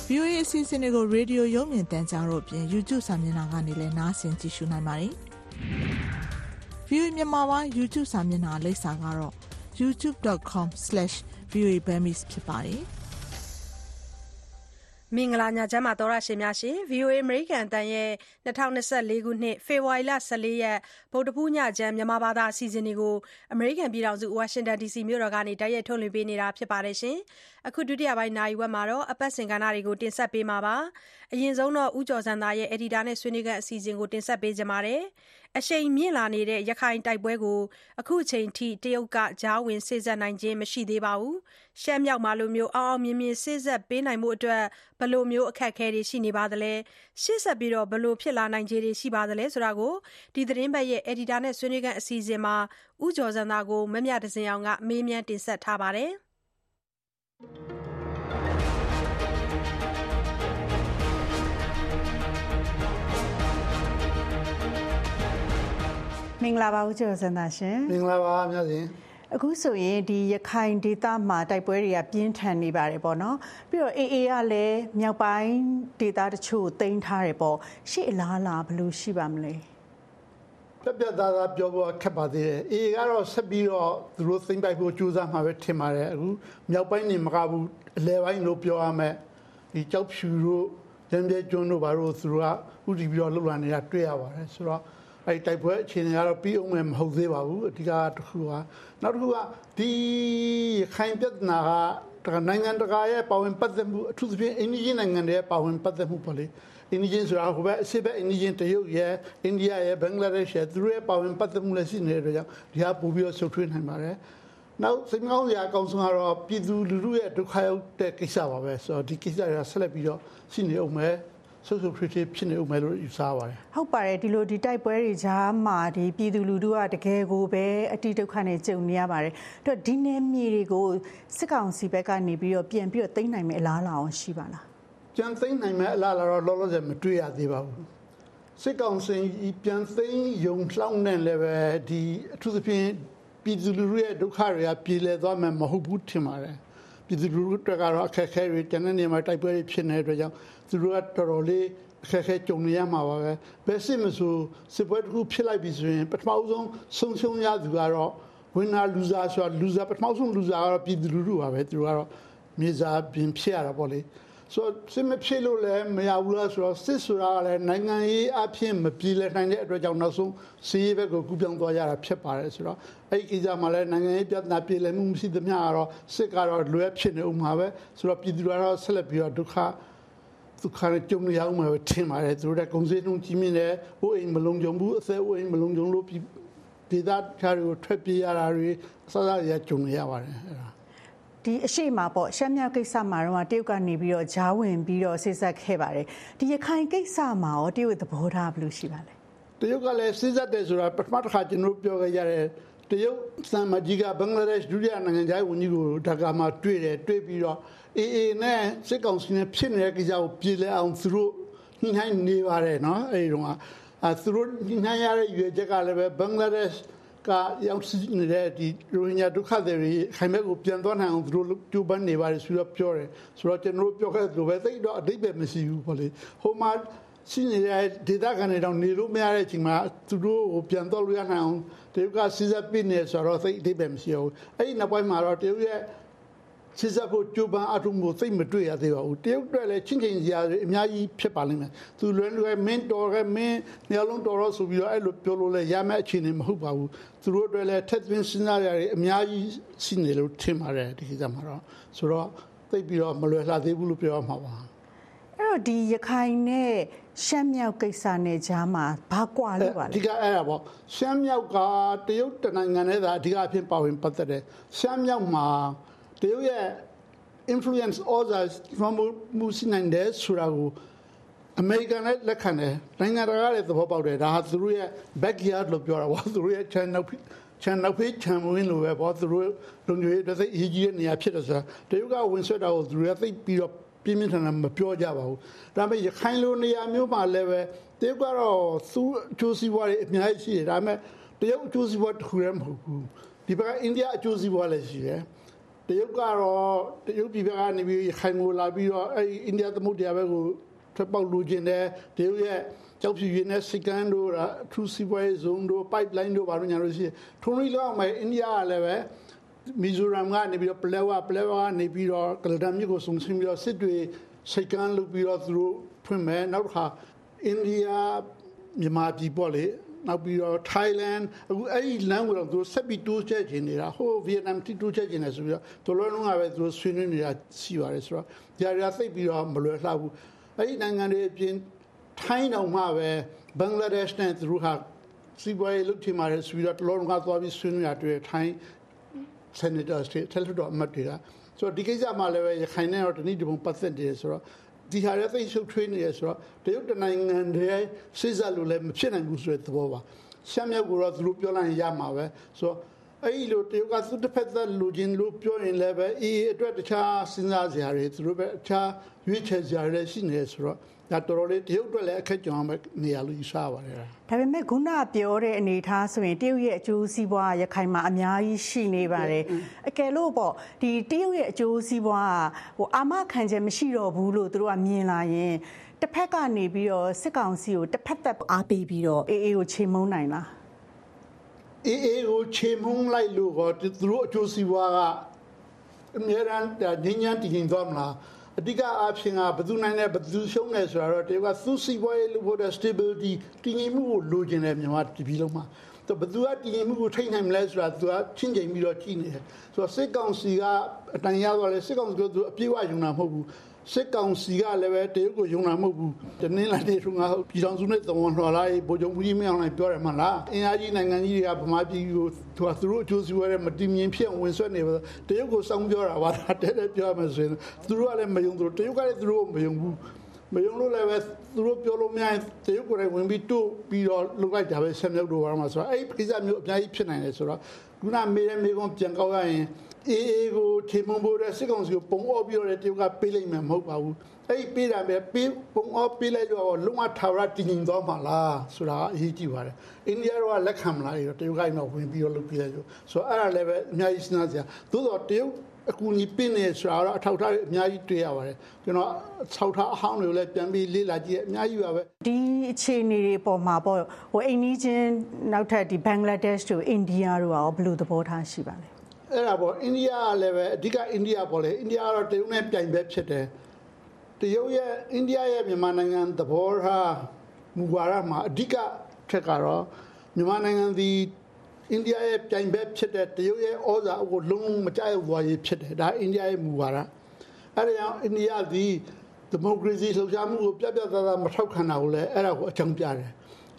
VOA အစီအစဉ်တွေကို ရေဒီယို ရုပ်မြင်သံကြားတို့အပြင် YouTube စာမျက်နှာကနေလည်း နားဆင်ကြည့်ရှုနိုင်ပါတယ်။ VOA မြန်မာပိုင်း YouTube စာမျက်နှာ လိပ်စာကတော့ youtube.com/voaburmese ဖြစ်ပါတယ်။ မင်္ဂလာညချမ်းပါသောရရှင်များရှင် VOA အမေရိကန်အတန်ရဲ့2024ခုနှစ်ဖေဖော်ဝါရီလ14ရက်ဗုဒ္ဓဖူးညချမ်းမြန်မာဘာသာအစီအစဉ်တွေကိုအမေရိကန်ပြည်ထောင်စုဝါရှင်တန် DC မြို့တော်ကနေတိုက်ရိုက်ထုတ်လွှင့်ပေးနေတာဖြစ်ပါတယ်ရှင် အခု ဒုတိယပိုင်း နာရီဝက်မှာတော့အပတ်စဉ်ကဏ္ဍတွေကို တင်ဆက်ပေးမှာပါ အရင်ဆုံးတော့ဦးကျော်စံသားရဲ့ Editor နဲ့ ဆွေးနွေးခန်း အစီအစဉ်ကို တင်ဆက်ပေးကြပါမယ်အရှိန်မြင့်လာနေတဲ့ ရခိုင်တိုက်ပွဲကို အခုချိန်ထိ တရုတ်က ကြားဝင်စေ့စပ်နိုင်ခြင်း မရှိသေးပါဘူး ရှမ်းမြောက်မှာလိုမျိုးအောင်အောင်မြင်မြင် စေ့စပ်ပေးနိုင်ဖို့အတွက်ဘယ်လိုမျိုးအခက်အခဲတွေ ရှိနေပါသလဲ ရှေ့ဆက်ပြီးတော့ဘယ်လို ဖြစ်လာနိုင်ခြေတွေ ရှိပါသလဲဆိုတာကို ဒီသတင်းပတ်ရဲ့ Editor နဲ့ ဆွေးနွေးခန်း အစီအစဉ်မှာ ဦးကျော်စံသားကို မမြတစင်အောင်က မေးမြန်းတင်ဆက်ထားပါတယ်။ မင်္ဂလာပါဦးကျော်စံသာရှင်မင်္ဂလာပါမြတ်စဉ်အခုဆိုရင်ဒီရခိုင်ဒေသမှာတိုက်ပွဲတွေကပြင်းထန်နေပါတယ်ပေါ့နော်ပြီးတော့ AA ကလည်းမြောက်ပိုင်းဒေသတချို့ကိုတင်ထားတယ်ပေါ့ရှေ့အလားအလာဘယ်လိုရှိပါမလဲ ပြပြသားသားပြောဖို့ခက်ပါသေးတယ်အေကတော့ဆက်ပြီးတော့သူတို့သိမ့်ပိုက်ဖို့ကြိုးစားမှာပဲထင်ပါတယ်အခုမြောက်ပိုင်းနေမကဘူးအလဲပိုင်းလို့ပြောရမယ်ဒီကြောက်ဖြူတို့ရံပြဲကျွန်းတို့ဘာလို့သူတို့ကဥတီပြီးတော့လှုပ်လာနေတာတွေ့ရပါတယ်ဆိုတော့အဲ့တိုက်ပွဲအခြေအနေကတော့ပြီးအောင်မယ်မဟုတ်သေးပါဘူးအဓိကတစ်ခုကနောက်တစ်ခုကဒီခိုင်ပြဿနာကတကနိုင်ငံတကာရဲ့ပါဝင်ပတ်သက်မှုအထူးသဖြင့်အိန္ဒိယနိုင်ငံတွေရဲ့ပါဝင်ပတ်သက်မှုပေါ့လေ အိန္ဒိယဆိုတာဟိုဘက်အစစ်ဘက်အိန္ဒိယတရုတ်ရဲ့အိန္ဒိယရဲ့ဘင်္ဂလားဒေ့ရှ်ရဲ့သူတို့ရဲ့ပါဝင်ပတ်သက်မှုလည်းရှိနေတဲ့အတွက်ကြောင့်ဒီဟာပို့ပြီးတော့ဆုတ်ထွေးနိုင်ပါတယ်နောက်စိတ်မကောင်းစရာအကောင်းဆုံးကတော့ပြည်သူလူထုရဲ့ဒုက္ခရောက်တဲ့ကိစ္စပါပဲဆိုတော့ဒီကိစ္စတွေကဆက်လက်ပြီးတော့ရှိနေအောင်မယ်ဆုပ်ဆုပ်ထွေးထွေးဖြစ်နေအောင်မယ်လို့ယူဆပါတယ်ဟုတ်ပါတယ်ဒီလိုဒီတိုက်ပွဲတွေကြားမှာဒီပြည်သူလူထုကတကယ်ကိုပဲအတိဒုက္ခနဲ့ကြုံနေရပါတယ်အဲ့တော့ဒီနယ်မြေတွေကိုစစ်ကောင်စီဘက်ကနေပြီးတော့ပြန်ပြီးတော့သိမ်းနိုင်မယ့်အလားအလာအောင်ရှိပါလား ကြံသိမ်းနိုင်မဲ့အလားလာတော့လောလောဆယ်မတွေ့ရသေးပါဘူးစစ်ကောင်စီပြန်သိမ်းယုံလှောင်းနေလည်းပဲဒီအထူးသဖြင့်ပြည်သူလူထုရဲ့ဒုက္ခတွေကပြည်လည်သွားမယ်မဟုတ်ဘူးထင်ပါတယ်ပြည်သူလူထုတွေကတော့အခက်အခဲတွေတနေ့နေ့မှာတိုက်ပွဲတွေဖြစ်နေတဲ့အတွက်ကြောင့်သူတို့ကတော်တော်လေးအခက်အခဲကြုံနေရမှာပါပဲဘယ်စစ်မဆိုစစ်ပွဲတစ်ခုဖြစ်လိုက်ပြီဆိုရင်ပထမဆုံးဆုံးရှုံးရသူကတော့ winner loser ဆိုတာ loser ပထမဆုံး loser ကတော့ပြည်သူလူထုပါပဲသူတို့ကတော့မြေစာပြင်ဖြစ်ရတာပေါ့လေ ဆိုတော့စစ်မဖြစ်လို့လည်းမရဘူးလားဆိုတော့စစ်ဆိုတာကလည်းနိုင်ငံရေးအဖြစ်မပြေလည်နိုင်တဲ့အတွက်ကြောင့်နောက်ဆုံးစီးရေးဘက်ကိုကူးပြောင်းသွားရတာဖြစ်ပါတယ်ဆိုတော့အဲ့ဒီကိစ္စမှာလည်းနိုင်ငံရေးပြဿနာပြေလည်မှုမရှိသမျှကတော့စစ်ကတော့လွယ်ဖြစ်နေဦးမှာပဲဆိုတော့ပြည်သူတွေကတော့ဆက်လက်ပြီးတော့ဒုက္ခဒုက္ခနဲ့ကြုံနေရအောင်ပဲထင်ပါတယ်သူတို့ကကုန်စည်နှုန်းကြီးမြင့်တယ်ဟိုအိမ်မလုံးကြုံဘူးအသက်အိမ်မလုံးကြုံလို့ပြည်ဒေသခြားတွေကိုထွက်ပြေးရတာတွေအစအစရကြုံနေရပါတယ်အဲ့ဒါ ဒီအရှိမပေါ့ရှမ်းမြောက်ကိစ္စမှာတော့တရုတ်ကနေပြီးတော့ဂျားဝင်ပြီးတော့ဆိတ်ဆက်ခဲ့ပါတယ်ဒီရခိုင်ကိစ္စမှာရောတရုတ်သဘောထားဘယ်လိုရှိပါလဲတရုတ်ကလည်းစစ်စက်တယ်ဆိုတာပထမတစ်ခါကျွန်တော်တို့ပြောခဲ့ကြတယ်တရုတ်စံမကြီးကဘင်္ဂလားဒေ့ရှ်ဒုတိယနိုင်ငံခြားရေးဝန်ကြီးကိုဒါကာမှာတွေ့တယ်တွေ့ပြီးတော့အေအေနဲ့စစ်ကောင်စီနဲ့ဖြစ်နေတဲ့ကိစ္စကိုပြည်လဲအောင်သူတို့ညှိနှိုင်းနေပါတယ်နော်အဲဒီတော့အဲသူတို့ညှိနှိုင်းရတဲ့ရွေချက်ကလည်းပဲဘင်္ဂလားဒေ့ရှ် ကရောက်ရှိနေတဲ့ဒီရိုဟင်ဂျာဒုက္ခသည်တွေခိုင်မဲ့ကိုပြန်သွားနိုင်အောင်သူတို့ကြိုးပမ်းနေပါတယ်ဆိုတော့ပြောတယ်ဆိုတော့ကျွန်တော်တို့ပြောခဲ့သလိုပဲသိတော့အတိတ်ပဲမရှိဘူးပေါ့လေဟိုမှာရှိနေတဲ့ဒေသခံတွေတော့နေလို့မရတဲ့အချိန်မှာသူတို့ကိုပြန်တော့လို့ရနိုင်အောင်တရုတ်ကစီးစပ်ပြနေဆိုတော့သိအတိတ်ပဲမရှိဘူးအဲ့ဒီနောက်ပိုင်းမှာတော့တရုတ်ရဲ့ စစ်စပ်ဖို့ကြိုးပမ်းအထုံးကိုသိမတွေ့ရသေးပါဘူးတရုတ်အတွက်လည်းချင်းချင်းစရာတွေအများကြီးဖြစ်ပါလိမ့်မယ်သူလွယ်လွယ်မင်းတော်ရဲ့မင်းနေရာလုံးတော်တော့ဆိုပြီးတော့အဲ့လိုပြောလို့လည်းရမယ့်အခြေအနေမဟုတ်ပါဘူးသူတို့အတွက်လည်းထက်သွင်းစဉ်းစားရတွေအများကြီးရှိနေလို့ထင်ပါတယ်ဒီကိစ္စမှာတော့ဆိုတော့သိပြီးတော့မလွယ်လှသေးဘူးလို့ပြောရမှာပါအဲ့တော့ဒီရခိုင်နဲ့ရှမ်းမြောက်ကိစ္စနဲ့ဂျားမှာဘာကွာလို့ပါအလဲဓိကအဲ့ဒါပေါ့ရှမ်းမြောက်ကတရုတ်တနိုင်ငံနဲ့သာအဓိကအဖြစ်ပါဝင်ပတ်သက်တယ်ရှမ်းမြောက်မှာ တရုတ်ရဲ့ influence others from မှုရှိနိုင်တယ်ဆိုတာကိုအမေရိကန်လည်းလက်ခံတယ်နိုင်ငံတကာလည်းသဘောပေါက်တယ်ဒါဟာသူတို့ရဲ့ backyard လို့ပြောတာပေါ့သူတို့ရဲ့ channel ချန်နောက်ဖေးချန်ဝင်းလိုပဲပေါ့သူတို့လုံခြုံရေးတစ်သိပ်အရေးကြီးတဲ့နေရာဖြစ်တယ်ဆိုတာတရုတ်ကဝင်ဆွဲတာကိုသူတို့ကသိပ်ပြီးတော့ပြင်းပြင်းထန်ထန်မပြောကြပါဘူးဒါပေမဲ့ရခိုင်လိုနေရာမျိုးမှာလည်းပဲတရုတ်ကတော့သူ့အကျိုးစီးပွားတွေအများကြီးရှိတယ်ဒါပေမဲ့တရုတ်အကျိုးစီးပွားတစ်ခုတည်းမဟုတ်ဘူးဒီဘက်ကအိန္ဒိယအကျိုးစီးပွားလည်းရှိတယ် တရုတ်ကတော့တရုတ်ပြည်ဘက်ကနေပြီးရခိုင်ကိုလာပြီးတော့အဲဒီအိန္ဒိယသမုဒ္ဒရာဘက်ကိုထွက်ပေါက်လူကျင်တယ်တရုတ်ရဲ့ကြောက်ဖြူရင်းနဲ့စိကန်တို့အထူးစီးပွားရေးဇုံတို့ pipeline တို့ဘာလို့ညာလို့ရှိရင်ထုံးရီလောက်မှအိန္ဒိယကလည်းပဲမီဇိုရမ်ကနေပြီးတော့ပလဲဝပလဲဝကနေပြီးတော့ကလဒမ်မြို့ကိုစုံစင်းပြီးတော့စစ်တွေစိတ်ကန်းလုပ်ပြီးတော့သူတို့ဖွင့်မယ်နောက်တစ်ခါအိန္ဒိယမြန်မာပြည်ပေါ့လေ နောက်ပြီးတော့ Thailand အခုအဲ့ဒီလမ်းကိုတော့သူဆက်ပြီးတိုးချက်ခြင်းနေတာဟို Vietnam တိတိုးချက်ခြင်းနေဆိုပြီးတော့တော်တော်လုံးကပဲသူဆွေးနွေးနေတာရှိပါတယ်ဆိုတော့ဒီအရာသိပ်ပြီးတော့မလွယ်လှဘူးအဲ့ဒီနိုင်ငံတွေအပြင်ထိုင်းတော်မှပဲဘင်္ဂလားဒေ့ရှ်နဲ့သူတို့ဟာစီးပွားရေးလုပ်ချင်ပါတယ်ဆိုပြီးတော့တော်တော်လုံးကသွားပြီးဆွေးနွေးရတွေ့ထိုင်း senators တွေထက်လွှတ်တော်အမတ်တွေကဆိုတော့ဒီကိစ္စမှာလည်းပဲရခိုင်နဲ့တော့တနည်းတပုံပတ်သက်တယ်ဆိုတော့ ဒီဟာရဲ့သိရှုပ်ထွေးနေရဆိုတော့တရုတ်တနိုင်ငံတည်းစိစက်လို့လည်းမဖြစ်နိုင်ဘူးဆိုတဲ့သဘောပါရှမ်းမြောက်ကိုတော့သူတို့ပြောလိုက်ရင်ရမှာပဲဆိုတော့ အဲ့ဒီလိုတရုတ်ကသူတစ်ဖက်သက်လူချင်းလို့ပြောရင်လည်းပဲအေးအတွက်တခြားစဉ်းစားစရာတွေသူတို့ပဲအခြားရွေးချယ်စရာတွေရှိနေဆိုတော့ဒါတော်တော်လေးတရုတ်အတွက်လည်းအခက်ကြုံအောင်နေရာလို့ယူဆပါတယ်ဒါပေမဲ့ခုနပြောတဲ့အနေအထားဆိုရင်တရုတ်ရဲ့အကျိုးစီးပွားရခိုင်မှာအများကြီးရှိနေပါတယ်အကယ်လို့ပေါ့ဒီတရုတ်ရဲ့အကျိုးစီးပွားကဟိုအာမခံချက်မရှိတော့ဘူးလို့သူတို့ကမြင်လာရင်တစ်ဖက်ကနေပြီးတော့စစ်ကောင်စီကိုတစ်ဖက်သက်အားပေးပြီးတော့အေးအေးကိုချေမှုန်းနိုင်လား အေးအေးကိုချေမှုန်းလိုက်လို့တော့သူတို့အကျိုးစီးပွားကအများရန်ငင်းညမ်းတည်ငြိမ်သွားမလားအဓိကအားဖြင့်ကဘယ်သူနိုင်လဲဘယ်သူရှုံးလဲဆိုတာတော့တကယ်ကသူစီးပွားရေးလို့ဖို့တဲ့ stability တည်ငြိမ်မှုကိုလိုချင်တယ်မြန်မာတပြည်လုံးမှာတော့ဘယ်သူကတည်ငြိမ်မှုကိုထိန်းနိုင်မလဲဆိုတာသူကချင်းချိန်ပြီးတော့ကြည့်နေတယ်ဆိုတော့စစ်ကောင်စီကအတန်ရသွားလဲစစ်ကောင်စီကသူအပြည့်အဝယုံတာမဟုတ်ဘူး စစ်ကောင်စီကလည်းပဲတရုတ်ကိုယုံတာမဟုတ်ဘူးတနင်္လာနေ့ထုံးကပြည်တော်စုနဲ့တဝန်တော်လာဗိုလ်ချုပ်မှုကြီးမင်းအောင်လှိုင်ပြောတယ်မလားအင်အားကြီးနိုင်ငံကြီးတွေကဗမာပြည်ကိုသူကသူတို့အကျိုးစီးပွားရေးမတည်မြင်ဖြစ်ဝင်ဆွဲနေပါတရုတ်ကိုစောင်းပြောတာပါတဲ့တဲ့ပြောမှဆိုရင်သူတို့ကလည်းမယုံသူတို့တရုတ်ကလည်းသူတို့မယုံဘူးမယုံလို့လည်းပဲသူတို့ပြောလို့မရရင်တရုတ်ကိုယ်တိုင်ဝင်ပြီးတို့ပြီးတော့လုလိုက်တာပဲဆက်မြုပ်တို့ဘာမှဆိုတော့အဲ့ဒီကိစ္စမျိုးအများကြီးဖြစ်နိုင်တယ်ဆိုတော့ ခုနမေးတဲ့မေးခွန်းပြန်ကောက်ရရင်အေးအေးကိုထေမုံဖို့တဲ့စစ်ကောင်စီကိုပုံအော့ပြီးတော့တရုတ်ကပေးလိုက်မှမဟုတ်ပါဘူးအဲ့ဒီပေးတာပဲပေးပုံအော့ပေးလိုက်တော့လုံးဝထာဝရတည်ငြိမ်သွားမှာလားဆိုတာအရေးကြီးပါတယ်အိန္ဒိယကလက်ခံမလားအဲ့တော့တရုတ်ကမှဝင်ပြီးတော့လုပ်ပြလိုက်လို့ဆိုတော့အဲ့ဒါလည်းပဲအများကြီးစဉ်းစားစရာသို့တော့တရုတ် အကူအညီပင်းနေဆိုတာတော့အထောက်အထားတွေအများကြီးတွေ့ရပါတယ်ကျွန်တော်ဆောက်ထားအဟောင်းတွေကိုလည်းပြန်ပြီးလေ့လာကြည့်ရအများကြီးပါပဲဒီအခြေအနေတွေပေါ်မှာပေါ့ဟိုအိန္ဒိချင်းနောက်ထပ်ဒီဘင်္ဂလားဒေ့ရှ်တို့အိန္ဒိယတို့ရောဘယ်လိုသဘောထားရှိပါလဲအဲ့ဒါပေါ့အိန္ဒိယကလည်းပဲအဓိကအိန္ဒိယပေါ့လေအိန္ဒိယကတော့တရုတ်နဲ့ပြိုင်ဘက်ဖြစ်တယ်တရုတ်ရဲ့အိန္ဒိယရဲ့မြန်မာနိုင်ငံသဘောထားမူဝါဒမှာအဓိကထက်ကတော့မြန်မာနိုင်ငံဒီ အိန္ဒိယရဲ့ပြိုင်ဘက်ဖြစ်တဲ့တရုတ်ရဲ့ဩဇာအကိုလုံးလုံးမကြိုက်သွားရေးဖြစ်တယ်ဒါအိန္ဒိယရဲ့မူဝါဒအဲ့ဒါကြောင့်အိန္ဒိယဒီဒီမိုကရေစီလှုပ်ရှားမှုကိုပြတ်ပြတ်သားသားမထောက်ခံတာကိုလည်းအဲ့ဒါကိုအကြောင်းပြတယ်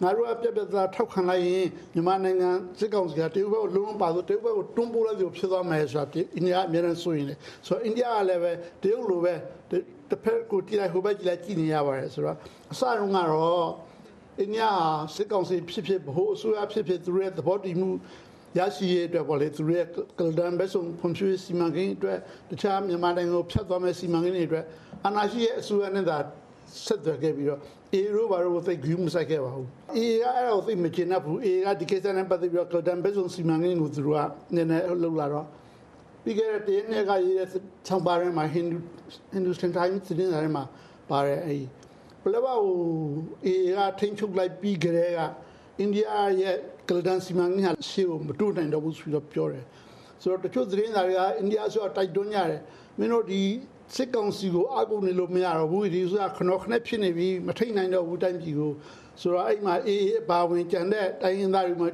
ငါတို့ကပြက်ပြက်သားထောက်ခံလိုက်ရင်မြန်မာနိုင်ငံစစ်ကောင်စီကတရုတ်ဘက်ကိုလုံးဝပါဆိုတရုတ်ဘက်ကိုတွန်းပို့လိုက်လို့ဖြစ်သွားမယ်ဆိုတာအိန္ဒိယအများနဲ့ဆိုရင်လေဆိုတော့အိန္ဒိယကလည်းပဲတရုတ်လိုပဲတစ်ဖက်ကိုကြည့်လိုက်ဟိုဘက်ကြည့်လိုက်ကြည့်နေရပါတယ်ဆိုတော့အစတုန်းကတော့ အိန္ဒိယစစ်ကောင်စီဖြစ်ဖြစ်ဗဟိုအစိုးရဖြစ်ဖြစ်သူတို့ရဲ့သဘောတည်မှုရရှိရတဲ့ပေါ့လေသူတို့ရဲ့ကလဒန်ဘက်ဆုံးဖွံ့ဖြိုးစီမံကိန်းအတွက်တခြားမြန်မာနိုင်ငံကိုဖျက်သွားမဲ့စီမံကိန်းတွေအတွက်အနာရှိရဲ့အစိုးရနဲ့သာဆက်သွယ်ခဲ့ပြီးတော့အေရိုဘာရိုသိဂူးမဆိုင်ခဲ့ပါဘူးအေကအဲ့ဒါကိုသိမကျင်납ဘူးအေကဒီကိစ္စနဲ့ပတ်သက်ပြီးတော့ကလဒန်ဘက်ဆုံးစီမံကိန်းကိုသူတို့ကနည်းနည်းလှုပ်လာတော့ပြီးခဲ့တဲ့တရက်နေ့ကရေးတဲ့ဆောင်းပါးထဲမှာဟိန္ဒူဟိန္ဒူစတန်တိုင်းသတင်းစာထဲမှာပါတယ်အဲ့ ပလဘကိုအေကထိန်းချုပ်လိုက်ပြီးကြတဲ့ကအိန္ဒိယရဲ့ကလဒန်စီမံကိန်းဟာရှေ့ကိုမတိုးနိုင်တော့ဘူးဆိုတော့ပြောတယ်ဆိုတော့တချို့သတင်းစာတွေကအိန္ဒိယဆိုတော့တိုက်တွန်းကြတယ်မင်းတို့ဒီစစ်ကောင်စီကိုအကူနေလို့မရတော့ဘူးဒီဆိုတာခဏခဏဖြစ်နေပြီမထိတ်နိုင်တော့ဘူးတိုင်းပြည်ကိုဆိုတော့အဲ့မှာအေးအပါဝင်ကြံတဲ့တိုင်းရင်းသားတွေမှာ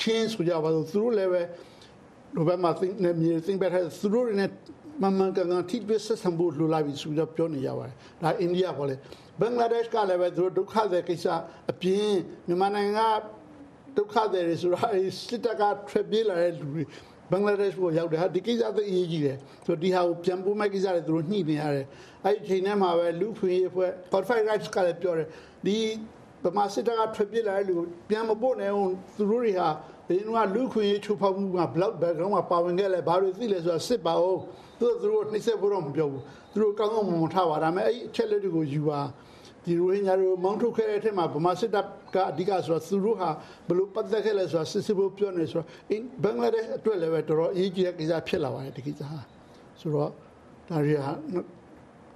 ချင်းဆိုကြပါတော့သူတို့လည်းပဲလိုဘက်မှာသိနေမြေသိပဲထားသူတို့နဲ့မမှန်ကန်ကန်ထိတွေ့ဆက်ဆံဖို့လိုလာပြီဆိုတော့ပြောနေကြပါတယ်ဒါအိန္ဒိယပေါ့လေ ဘင်္ဂလားဒေ့ရှ်ကလည်းပဲသူတို့ဒုက္ခတဲ့ကိစ္စအပြင်မြန်မာနိုင်ငံကဒုက္ခတွေဆိုတော့စစ်တပ်ကထွက်ပြေးလာတဲ့လူတွေဘင်္ဂလားဒေ့ရှ်ကိုရောက်တယ်ဟာဒီကိစ္စသိအရေးကြီးတယ်ဆိုတော့ဒီဟာကိုပြန်ပို့မဲ့ကိစ္စတွေသူတို့ညှိနေရတယ်အဲ့ဒီချိန်ထဲမှာပဲလူဖွင့်ရေးအဖွဲ့ Confederate Rights ကလည်းပြောတယ်ဒီဗမာစစ်တပ်ကထွက်ပြေးလာတဲ့လူကိုပြန်မပို့နိုင်အောင်သူတို့တွေဟာဘယ်တော့လူခွင့်ရေးချိုးဖောက်မှုကဘလောက် background မှာပါဝင်ခဲ့လဲဘာလို့သိလဲဆိုတာစစ်ပါအောင်သူတို့သူတို့နှိမ့်ဆက်ဖို့တော့မပြောဘူးသူတို့ကောင်းကောင်းမွန်မွန်ထားပါဒါပေမဲ့အဲ့ဒီအချက်လက်တွေကိုယူပါ ဒီရိုဟင်ဂျာတွေကိုမောင်းထုတ်ခဲ့တဲ့အထက်မှာဗမာစစ်တပ်ကအဓိကဆိုတော့သူတို့ဟာဘယ်လိုပတ်သက်ခဲ့လဲဆိုတာစစ်စစ်ဖို့ပြောနေဆိုတော့အင်းဘင်္ဂလားဒေ့ရှ်အတွက်လည်းပဲတော်တော်အရေးကြီးတဲ့ကိစ္စဖြစ်လာပါတယ်ဒီကိစ္စဟာဆိုတော့ဒါတွေဟာ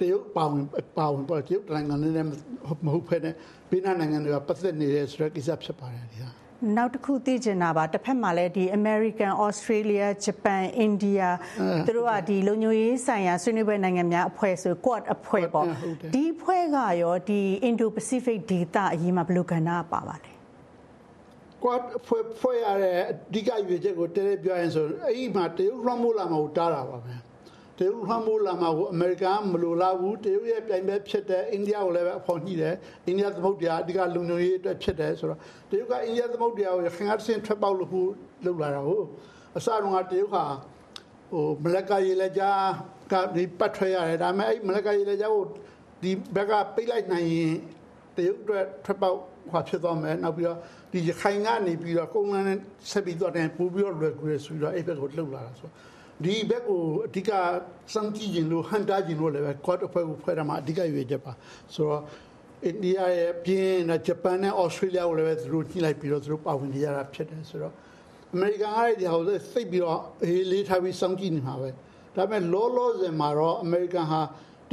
တရုတ်ပါဝင်ပါဝင်ပေါ့တရုတ်နိုင်ငံနဲ့မဟုတ်ဖ ೇನೆ ဘေးနားနိုင်ငံတွေကပတ်သက်နေတဲ့ဆိုတဲ့ကိစ္စဖြစ်ပါတယ်ဒီဟာ နောက်တစ်ခုသိချင်တာပါတစ်ဖက်မှာလည်းဒီ American Australia Japan India သူတို့ကဒီလုံခြုံရေးဆိုင်ရာဆွေးနွေးပွဲနိုင်ငံများအဖွဲ့ဆို Quad အဖွဲ့ပေါ့ဒီအဖွဲ့ကရောဒီ Indo-Pacific ဒေသအရေးမှာဘယ်လိုကဏ္ဍပါပါလဲကွာဖွဲ့ဖွဲ့ရတဲ့အဓိကရွေချက်ကိုတဲတဲပြောရင်ဆိုအဲ့ဒီမှာတရုတ်လွှမ်းမိုးလာမှာကိုတားတာပါပဲ တရုတ်လွှမ်းမိုးလာမှာကိုအမေရိကန်မလိုလားဘူးတရုတ်ရဲ့ပြိုင်ဘက်ဖြစ်တဲ့အိန္ဒိယကိုလည်းပဲအဖော်ညှိတယ်အိန္ဒိယသမုဒ္ဒရာအဓိကလုံခြုံရေးအတွက်ဖြစ်တယ်ဆိုတော့တရုတ်ကအိန္ဒိယသမုဒ္ဒရာကိုခင်ဗျားတစ်ဆင့်ထွက်ပေါက်လို့ဖို့လုပ်လာတာကိုအစတုန်းကတရုတ်ဟာဟိုမလက်ကရေလက်ကြားကဒီပတ်ထွက်ရတယ်ဒါပေမဲ့အဲ့မလက်ကရေလက်ကြားကိုဒီဘက်ကပိတ်လိုက်နိုင်ရင်တရုတ်အတွက်ထွက်ပေါက်ဟွာဖြစ်သွားမယ်နောက်ပြီးတော့ဒီရခိုင်ကနေပြီးတော့ကုန်းလန်းနဲ့ဆက်ပြီးတော့တယ်ပို့ပြီးတော့လွယ်ကူရဆိုပြီးတော့အဲ့ဘက်ကိုလှုပ်လာတာဆို ဒီဘက်ကိုအဓိကစမ်းကြည့်ခြင်းလို့ဟန်တာခြင်းလို့လည်းပဲ quad အဖွဲ့ကိုဖွဲ့ရမှာအဓိကရွေးချက်ပါဆိုတော့အိန္ဒိယရဲ့ပြင်နဲ့ဂျပန်နဲ့ဩစတြေးလျကိုလည်းပဲသူတို့ညှိလိုက်ပြီးတော့သူတို့ပါဝင်နေရတာဖြစ်တယ်ဆိုတော့အမေရိကန်ကလည်းဒီဟာကိုသိပြီးတော့အေးလေးထားပြီးစောင့်ကြည့်နေမှာပဲဒါပေမဲ့လောလောဆယ်မှာတော့အမေရိကန်ဟာ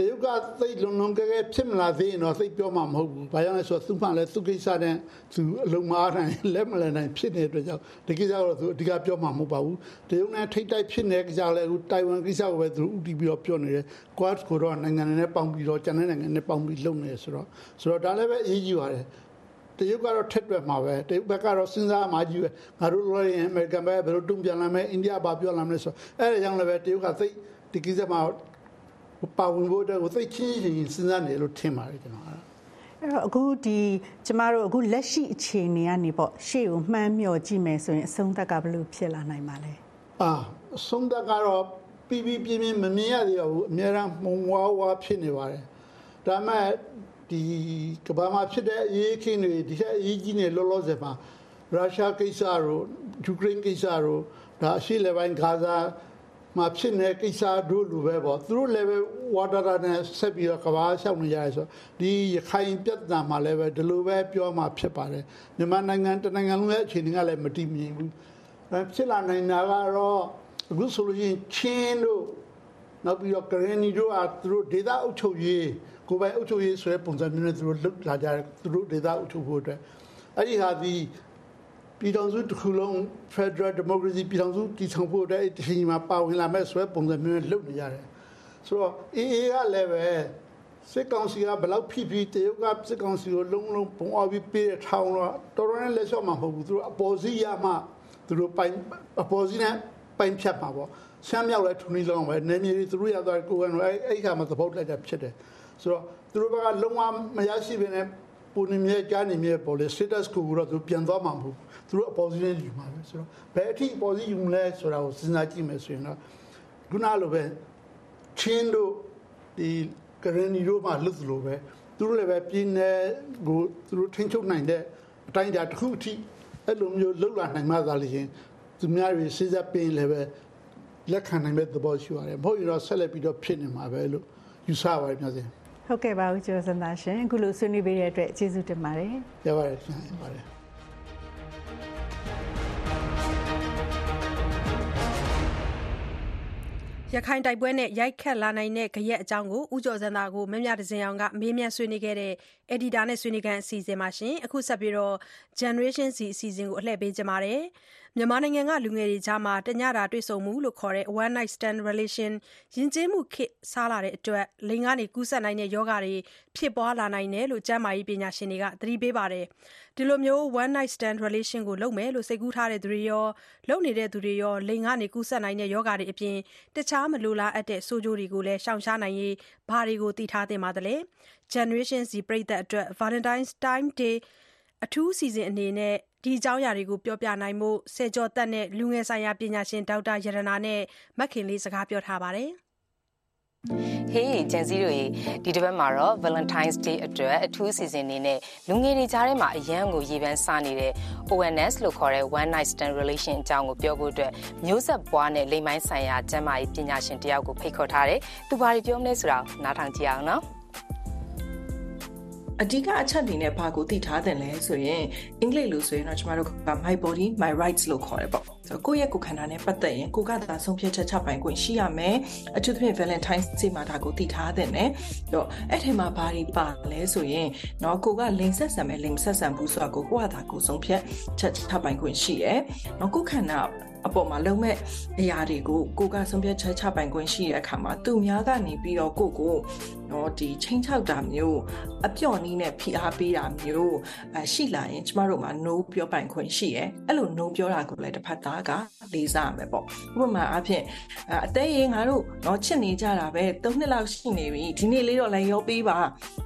တရုတ်ကသိလုံလုံကဲကဲဖြစ်မလာသေးရင်တော့သိပြောမှာမဟုတ်ဘူး။ဘာကြောင့်လဲဆိုတော့သူမှလည်းသူကိစ္စနဲ့သူအလုံးမအားနိုင်လက်မလည်နိုင်ဖြစ်နေတဲ့အတွက်ကြောင့်ဒီကိစ္စကတော့သူအဓိကပြောမှာမဟုတ်ပါဘူး။တရုတ်နဲ့ထိတ်တိုက်ဖြစ်နေတဲ့ကိစ္စလည်းအခုတိုင်ဝမ်ကိစ္စကိုပဲသူဥတီပြီးတော့ပြောနေတယ်။ Quad ကိုတော့နိုင်ငံတွေနဲ့ပေါင်းပြီးတော့ကျန်တဲ့နိုင်ငံတွေနဲ့ပေါင်းပြီးလုပ်နေတယ်ဆိုတော့ဆိုတော့ဒါလည်းပဲအရေးကြီးပါတယ်။တရုတ်ကတော့ထက်တွက်မှာပဲတရုတ်ဘက်ကတော့စဉ်းစားမှကြီးပဲငါတို့လိုရင်အမေရိကန်ဘက်ကဘယ်လိုတုံ့ပြန်လာမလဲအိန္ဒိယဘာပြောလာမလဲဆိုတော့အဲ့ဒါကြောင့်လည်းပဲတရုတ်ကသိဒီကိစ္စမှာ ပါဝင်ဖို့အတွက်ကိုသိချင်းချင်းစဉ်းစားနေလို့ထင်ပါတယ်ကျွန်တော်အဲ့အဲ့တော့အခုဒီကျမတို့အခုလက်ရှိအခြေအနေကနေပေါ့ရှေ့ကိုမှန်းမျှော်ကြည့်မယ်ဆိုရင်အဆုံးသက်ကဘယ်လိုဖြစ်လာနိုင်ပါလဲအာအဆုံးသက်ကတော့ပြီးပြီးပြင်းပြင်းမမြင်ရသေးပါဘူးအများရန်မှုံဝါဝါဖြစ်နေပါတယ်ဒါပေမဲ့ဒီကမ္ဘာမှာဖြစ်တဲ့အရေးအခင်းတွေဒီထက်အရေးကြီးနေလောလောဆယ်မှာရုရှားကိစ္စတို့ယူကရိန်းကိစ္စတို့ဒါအရှေ့လေပိုင်းဂါဇာ မှာဖြစ်နေတဲ့ကိစ္စတို့လိုပဲပေါ့သူတို့လည်းပဲဝါဒတာနဲ့ဆက်ပြီးတော့ကဘာရှောက်နေကြရဲဆိုဒီရခိုင်ပြဿနာမှာလည်းပဲဒီလိုပဲပြောမှဖြစ်ပါတယ်မြန်မာနိုင်ငံတနိုင်ငံလုံးရဲ့အခြေအနေကလည်းမတည်မြဲဘူးအဲဖြစ်လာနိုင်တာကတော့အခုဆိုလို့ရှိရင်ချင်းတို့နောက်ပြီးတော့ကရင်နီတို့ကသူတို့ဒေသအုပ်ချုပ်ရေးကိုယ်ပိုင်အုပ်ချုပ်ရေးဆိုတဲ့ပုံစံမျိုးနဲ့သူတို့လှုပ်လာကြတယ်သူတို့ဒေသအုပ်ချုပ်ဖို့အတွက်အဲ့ဒီဟာဒီ ပြည်တော်စုတစ်ခုလုံး Federal Democracy ပြည်တော်စုတည်ထောင်ဖို့အတွက်အဲ့ဒီအချိန်မှာပါဝင်လာမဲ့ဆိုတဲ့ပုံစံမျိုးနဲ့လှုပ်နေကြတယ်ဆိုတော့အေးအေးကလည်းပဲစစ်ကောင်စီကဘယ်လောက်ဖိဖိတရုတ်ကစစ်ကောင်စီကိုလုံးလုံးပုံအောင်ပြီးပေးတဲ့ထောင်တော့တော်တော်နဲ့လက်လျှော့မှာမဟုတ်ဘူးသူတို့အပေါ်စီးရမှသူတို့ပိုင်အပေါ်စီးနဲ့ပိုင်ဖြတ်မှာပေါ့ဆမ်းမြောက်လဲထုံနေလုံးပဲနေမြေတွေသူတို့ရသွားကိုယ်ကအဲ့အဲ့ခါမှာသဘောတက်တာဖြစ်တယ်ဆိုတော့သူတို့ဘက်ကလုံးဝမရရှိဘဲနဲ့ပူနေမြဲကြားနေမြဲပေါ်လေ status ကိုတော့သူပြန်သွားမှာမဟုတ်ဘူး သူတို့အပေါ်စီးနဲ့ယူမှာပဲဆိုတော့ဘယ်အထိအပေါ်စီးယူမလဲဆိုတာကိုစဉ်းစားကြည့်မယ်ဆိုရင်တော့ခုနလိုပဲချင်းတို့ဒီကရနီတို့မှလွတ်သလိုပဲသူတို့လည်းပဲပြည်နယ်ကိုသူတို့ထိန်းချုပ်နိုင်တဲ့အတိုင်းအတာတစ်ခုအထိအဲ့လိုမျိုးလှုပ်လာနိုင်မှသာလို့ရှင်သူများတွေစိစက်ပင်းလည်းပဲလက်ခံနိုင်မဲ့သဘောရှိပါတယ်မဟုတ်ရင်တော့ဆက်လက်ပြီးတော့ဖြစ်နေမှာပဲလို့ယူဆပါတယ်များစင်ဟုတ်ကဲ့ပါဦးကျော်စန္ဒာရှင်အခုလိုဆွေးနွေးပေးတဲ့အတွက်ကျေးဇူးတင်ပါတယ်ရပါတယ်ရှင်ရပါတယ် ရခိုင်တိုက်ပွဲနဲ့ ရိုက်ခတ်လာနိုင်တဲ့ ဂယက်အကြောင်းကိုဦးကျော်စံသာကိုမင်းမြဒဇင်အောင်က မေးမြန်း ဆွေးနွေးခဲ့တဲ့ editor နဲ့ ဆွေးနွေးခန်းအစီအစဉ်မှာရှင်အခုဆက်ပြီးတော့ generation C အစီအစဉ်ကို အလှည့်ပေးကြပါမယ် မြန်မာနိုင်ငံက လူငယ်တွေကြားမှာတညတာတွေ့ဆုံမှုလို့ခေါ်တဲ့ one night stand relation ယဉ်ကျေးမှု ခေတ်စားလာတဲ့အတွက် လိင်ကနေ ကူးစက်နိုင်တဲ့ယောဂတွေ ဖြစ်ပွားလာနိုင်တယ်လို့ ကျန်းမာရေးပညာရှင်တွေက သတိပေးပါတယ် ဒီလိုမျိုး one night stand relation ကို လုပ်မယ်လို့ စိတ်ကူးထားတဲ့သူတွေရော လုပ်နေတဲ့သူတွေရော လိင်ကနေ ကူးစက်နိုင်တဲ့ယောဂတွေအပြင် တခြား မလိုလားအပ်တဲ့ ဆိုးကျိုးတွေကိုလည်းရှောင်ရှားနိုင်ရေး ဘာတွေကိုသိထားသင့်ပါသလဲ generation Z ပရိသတ်အတွက် Valentine's Time Day အထူးအစီအစဉ်အနေနဲ့ ဒီအကြောင်းအရာတွေကို ပြောပြနိုင်ဖို့ ဆယ်ကျော်သက်နဲ့ လူငယ်ဆိုင်ရာပညာရှင် ဒေါက်တာရတနာနဲ့ မခင်လေး စကားပြောထားပါတယ်ဟေးဂျန်စီတို့ရေဒီတစ်ပတ်မှာတော့ Valentine's Day အတွက်အထူးစီစဉ်နေနဲ့လူငယ်တွေကြားထဲမှာအရန်ကိုရေပန်းစားနေတဲ့ ONS လို့ခေါ်တဲ့ One Night Stand Relation အကြောင်းကိုပြောဖို့အတွက်မျိုးဆက်ပွားနဲ့လိမ်မိုင်းဆိုင်ရာကျမ်းမာရေးပညာရှင်တယောက်ကိုဖိတ်ခေါ်ထားတယ်။သူဘာတွေပြောမလဲဆိုတာကိုနားထောင်ကြည့်အောင်နော်။ အဓိကအချက်အနေနဲ့ဘာကိုသိထားတယ်လဲဆိုရင်အင်္ဂလိပ်လိုဆိုရင်တော့ကျမတို့က my body my rights လို့ခေါ်တယ်ပေါ့ဆိုတော့ကိုယ့်ရဲ့ကိုယ်ခန္ဓာနဲ့ပတ်သက်ရင်ကိုယ်ကသာဆုံးဖြတ်ချက်ချပိုင်ခွင့်ရှိရမယ်အထူးသဖြင့် Valentine's Day မှာဒါကိုသိထားတယ်နဲ့တော့အဲ့ထဲမှာဘာတွေပါလဲဆိုရင်เนาะကိုကလိန်ဆက်ဆံမယ်လိန်မဆက်ဆံဘူးဆိုတော့ကိုကသာကိုယ်ဆုံးဖြတ်ချက်ချပိုင်ခွင့်ရှိတယ်เนาะကိုယ်ခန္ဓာအပေါ်မှာလုံမဲ့အရာတွေကိုကိုကဆုံးဖြတ်ချက်ချပိုင်ခွင့်ရှိတဲ့အခါမှာသူများကနေပြီးတော့ကိုကိုနော်ဒီချင်းချောက်တာမျိုးအပြော့နီးနဲ့ဖိအားပေးတာမျိုးအရှိလာရင်ကျမတို့မှာ no ပြောပိုင်ခွင့်ရှိရဲအဲ့လို no ပြောတာကိုလည်းတစ်ဖက်သား ကလေးစားရမယ်ပေါ့ဥပမာအားဖြင့်အသေးရင်ငါတို့နော်ချစ်နေကြတာပဲ၃နှစ်လောက်ရှိနေပြီဒီနေ့လေးတော့လည်းရောပေးပါ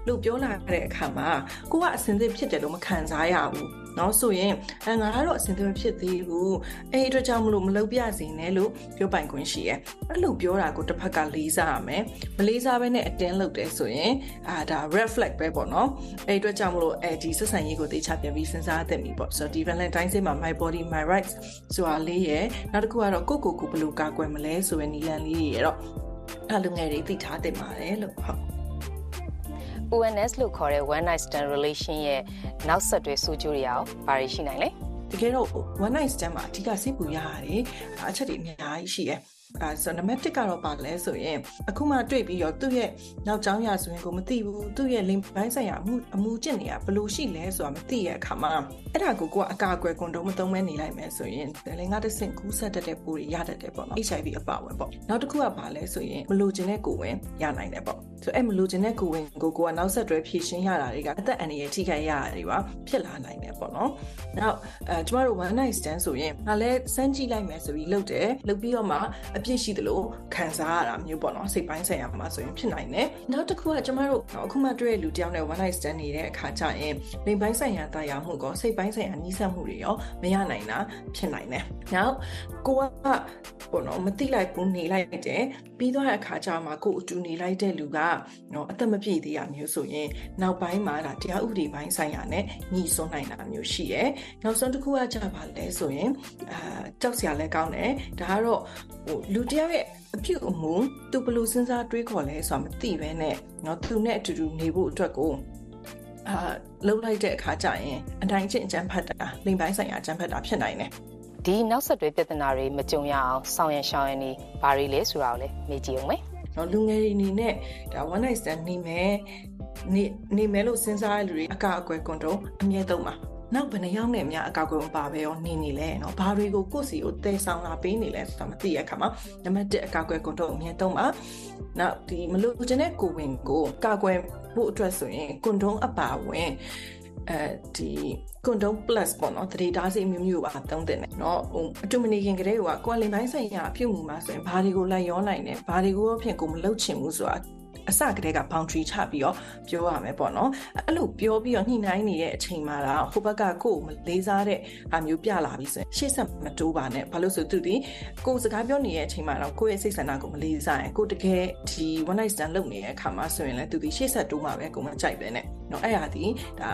လို့ပြောလာတဲ့အခါမှာကိုကအစင်သစ်ဖြစ်တယ်လို့မခံစားရဘူး နော်ဆိုရင်အဲငါကတော့အစင်သစ်မဖြစ်သေးဘူးအဲ့ဒီအတွက်ကြောင့်မလို့မလုပ်ပြစေနဲ့လို့ပြောပိုင်ခွင့်ရှိရဲအဲ့လိုပြောတာကိုတစ်ဖက်ကလေးစားရမယ်မလေးစားဘဲနဲ့အတင်းလုပ်တယ်ဆိုရင်အာဒါ red flag ပဲပေါ့နော်အဲ့ဒီအတွက်ကြောင့်မလို့အဲဒီဆက်ဆံရေးကိုတေချာပြန်ပြီးစဉ်းစားသင့်ပြီပေါ့ဆိုတော့ဒီ Valentine Day မှာ my body my rights ဆိုတာလေးရယ်နောက်တစ်ခုကတော့ကိုယ့်ကိုယ်ကိုဘယ်လိုကာကွယ်မလဲဆိုတဲ့နည်းလမ်းလေးတွေရတော့အဲ့လူငယ်တွေသိထားသင့်ပါတယ်လို့ဟုတ် ONS လို့ခေါ်တဲ့ One Night Stand Relation ရဲ့နောက်ဆက်တွဲဆိုးကျိုးတွေရောဘာတွေရှိနိုင်လဲတကယ်တော့ one night stand မှာအဓိကစိတ်ပူရရတယ်အချက်တွေအများကြီးရှိရဲ အဲဆိုနံပါတ်1ကတော့ပါလဲဆိုရင်အခုမှတွေ့ပြီးတော့သူ့ရဲ့နောက်ကျောင်းရဆိုရင်ကိုမသိဘူးသူ့ရဲ့လင်ပိုင်းဆိုင်ရာအမှုအမှုကျင့်နေတာဘယ်လိုရှိလဲဆိုတာမသိရဲ့အခါမှာအဲ့ဒါကိုကိုကအကာအကွယ်ကွန်ဒုံမသုံးမဲနေလိုက်မယ်ဆိုရင်လင်ကတစ်ဆင့်ကူးဆက်တတ်တဲ့ပိုးတွေရတတ်တယ်ပေါ့နော် HIV အပါဝင်ပေါ့နောက်တစ်ခုကပါလဲဆိုရင်မလိုချင်တဲ့ကိုယ်ဝင်ရနိုင်တယ်ပေါ့ဆိုအဲ့မလိုချင်တဲ့ကိုယ်ဝင်ကိုကိုကနောက်ဆက်တွဲဖြည့်ရှင်းရတာတွေကအသက်အန္တရာယ်ထိခိုက်ရတာတွေပါဖြစ်လာနိုင်တယ်ပေါ့နော်နောက်အဲကျမတို့ one night stand ဆိုရင်ငါလဲစမ်းကြည့်လိုက်မယ်ဆိုပြီးလုပ်တယ်လုပ်ပြီးတော့မှအပြစ်ရှိတယ်လို့ခံစားရတာမျိုးပေါ့နော်စိတ်ပိုင်းဆိုင်ရာမှာဆိုရင်ဖြစ်နိုင်တယ်နောက်တစ်ခုကကျမတို့အခုမှတွေ့ရလူတယောက်နဲ့ one night stand နေတဲ့အခါကျရင်လိင်ပိုင်းဆိုင်ရာတာယာမှုကောစိတ်ပိုင်းဆိုင်ရာနှီးစပ်မှုတွေရောမရနိုင်တာဖြစ်နိုင်တယ်နောက်ကိုကပေါ့နော်မသိလိုက်ဘူးနေလိုက်တယ်ပြီးသွားတဲ့အခါကျမှကိုအတူနေလိုက်တဲ့လူကနော်အသက်မပြည့်သေးရမျိုးဆိုရင်နောက်ပိုင်းမှာဒါတရားဥပဒေပိုင်းဆိုင်ရာနဲ့ညှိစွန်းနိုင်တာမျိုးရှိတယ်နောက်ဆုံးတစ်ခုကကြပါလဲဆိုရင်အာကြောက်စရာလည်းကောင်းတယ်ဒါကတော့ဟိုလူတယောက်ရဲ့အပြုအမူသူဘယ်လိုစဉ်းစားတွေးခေါ်လဲဆိုတာမသိဘဲနဲ့เนาะသူနဲ့အတူတူနေဖို့အတွက်ကိုအာလှုပ်လိုက်တဲ့အခါကျရင်အတိုင်းချင်းအကျန်းဖတ်တာလိမ်ပိုင်းဆိုင်ရာအကျန်းဖတ်တာဖြစ်နိုင်တယ် ဒီနောက်ဆက်တွဲပြဿနာတွေမကြုံရအောင်ဆောင်ရန်ရှောင်ရန်နေဘာတွေလဲဆိုတာကိုလည်းမေးကြည့်အောင်မယ် เนาะလူငယ်တွေအနေနဲ့ဒါ one night stand နေမယ်နေနေမယ်လို့စဉ်းစားရတဲ့လူတွေအကအကွယ်ကွန်တုံးအမြဲတုံးပါ နောက်ဘယ်နှယောက်နဲ့အများအကောက်ကွယ်မပါပဲရောနေနေလဲเนาะဘာတွေကိုကိုယ့်စီကိုတည်ဆောင်လာပေးနေလဲဆိုတာမသိရခါမှာနံပါတ်1အကောက်ကွယ်ကွန်တုံးအမြဲတုံးပါနောက်ဒီမလို့ချင်တဲ့ကိုဝင်ကိုကာကွယ်ဖို့အတွက်ဆိုရင်ကွန်တုံးအပါဝင်အဲဒီကွန်ဒုံ plus ပေါ့နော်တရေတားစီမျိုးမျိုးပါသုံးတင်တယ်เนาะဟိုအတူမနေခင်ကလေးကကွာလင်ပိုင်းဆိုင်ရာအပြုတ်မှုမှာဆိုရင်ဘာတွေကိုလိုက်ရောနိုင်တယ်ဘာတွေကိုရောဖြင့်ကိုမလုပ်ချင်ဘူးဆိုတာ အစကတည်းက boundary ချပြီးတော့ပြောရမယ်ပေါ့နော်အဲ့လိုပြောပြီးတော့ညှိနှိုင်းနေတဲ့အချိန်မှာတော့ဟိုဘက်ကကိုယ်မလေးစားတဲ့ဟာမျိုးပြလာပြီဆိုရင်ရှေ့ဆက်မတိုးပါနဲ့ဘာလို့ဆိုသူဒီကိုယ်စကားပြောနေတဲ့အချိန်မှာတော့ကိုယ့်ရဲ့စိတ်ဆန္ဒကိုမလေးစားရင်ကိုယ်တကယ်ဒီ one night stand လုပ်နေတဲ့အခါမှာဆိုရင်လည်းသူဒီရှေ့ဆက်တိုးမှာပဲကိုယ်မကြိုက်ပဲနဲ့เนาะအဲ့ဟာဒီဒါ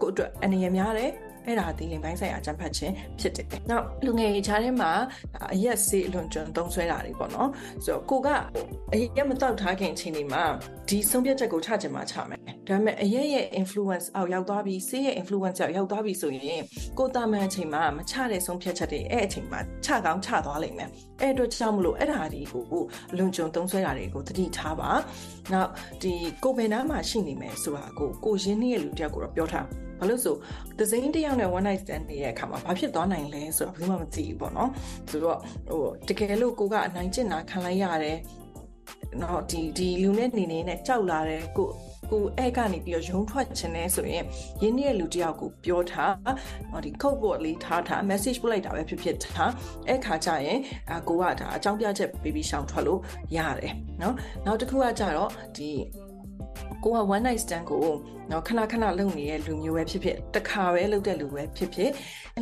ကိုယ့်အတွက်အနေရများတယ် အဲ့ဒါဒီလိမ်ပိုင်းဆိုင်ရာကြံဖတ်ခြင်းဖြစ်တယ်။နောက်လူငယ်ရေးချားထဲမှာအရက်စေးအလွန်ကျွန်းသုံးဆွဲတာတွေပေါ့နော်။ဆိုတော့ကိုကအရက်မတောက်ထားခင်အချိန်ဒီမှာဒီဆုံးဖြတ်ချက်ကိုချချင်မှချမယ်။ဒါပေမဲ့အရက်ရဲ့ influence အောက်ရောက်သွားပြီးစေးရဲ့ influence အောက်ရောက်သွားပြီးဆိုရင်ကိုတာမန်အချိန်မှာမချတဲ့ဆုံးဖြတ်ချက်တွေအဲ့အချိန်မှာချကောင်းချသွားလိမ့်မယ်။အဲ့အတွက်ကြောင့်မလို့အဲ့ဒါဒီကိုအလွန်ကျွန်းသုံးဆွဲတာတွေကိုသတိထားပါ။နောက်ဒီကိုဘယ်နားမှာရှိနေမယ်ဆိုတာကိုကိုရင်းနှီးရဲ့လူတယောက်ကိုတော့ပြောထား။ ဘာလို့ဆိုဒဇိန်တယောက်နဲ့ one night stand နေတဲ့အခါမှာဘာဖြစ်သွားနိုင်လဲဆိုတော့ဘယ်သူမှမသိဘူးပေါ့နော်ဆိုတော့ဟိုတကယ်လို့ကိုကအနိုင်ကျင့်တာခံလိုက်ရတယ်နော်ဒီဒီလူနဲ့နေနေနဲ့ကြောက်လာတယ်ကိုကိုအဲ့ကနေပြီးတော့ရုံးထွက်ခြင်းလဲဆိုရင်ရင်းနှီးတဲ့လူတယောက်ကိုပြောထားဒီ code word လေးထားထား message ပို့လိုက်တာပဲဖြစ်ဖြစ်ထားအဲ့ခါကျရင်အကိုကဒါအကြောင်းပြချက်ပေးပြီးရှောင်ထွက်လို့ရတယ်နော်နောက်တစ်ခုကကြတော့ဒီ ကိုက one night stand ကိုနော်ခဏခဏလုပ်နေတဲ့လူမျိုးပဲဖြစ်ဖြစ်တစ်ခါပဲလုပ်တဲ့လူပဲဖြစ်ဖြစ်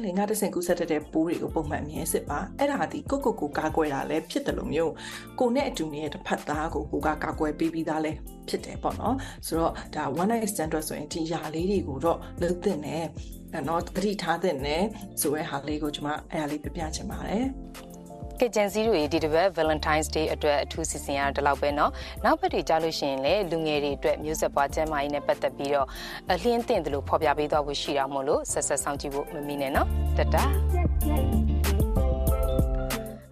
လေငါတစ်ဆင့်ကူးဆက်တတ်တဲ့ပိုးတွေကိုပုံမှန်အမြဲစစ်ပါအဲ့ဒါဒီကိုကိုကိုကာကွယ်တာလည်းဖြစ်တယ်လို့မျိုးကိုနဲ့အတူနေတဲ့တစ်ဖက်သားကိုကိုကကာကွယ်ပေးပြီးသားလဲဖြစ်တယ်ပေါ့နော်ဆိုတော့ဒါ one night stand အတွက်ဆိုရင်ဒီຢာလေးတွေကိုတော့လုပ်သင့်တယ်အဲ့တော့သတိထားသင့်တယ်ဆိုရဲဟာလေးကိုကျွန်မအဲ့ဒါလေးပြပြချင်ပါတယ် ကကြန်စီတို့ဒီတစ်ပတ် Valentine's Day အတွက်အထူးစီစဉ်ရတာဒီလောက်ပဲเนาะနောက်ပတ်တွေကြားလို့ရှိရင်လည်းလူငယ်တွေအတွက်မျိုးဆက်ပွားကျန်းမာရေးနဲ့ပတ်သက်ပြီးတော့အလင်းသင့်တယ်လို့ဖော်ပြပေးသွားဖို့ရှိတာမို့လို့ဆက်ဆက်ဆောင်ကြည့်ဖို့မမီနဲ့เนาะတတ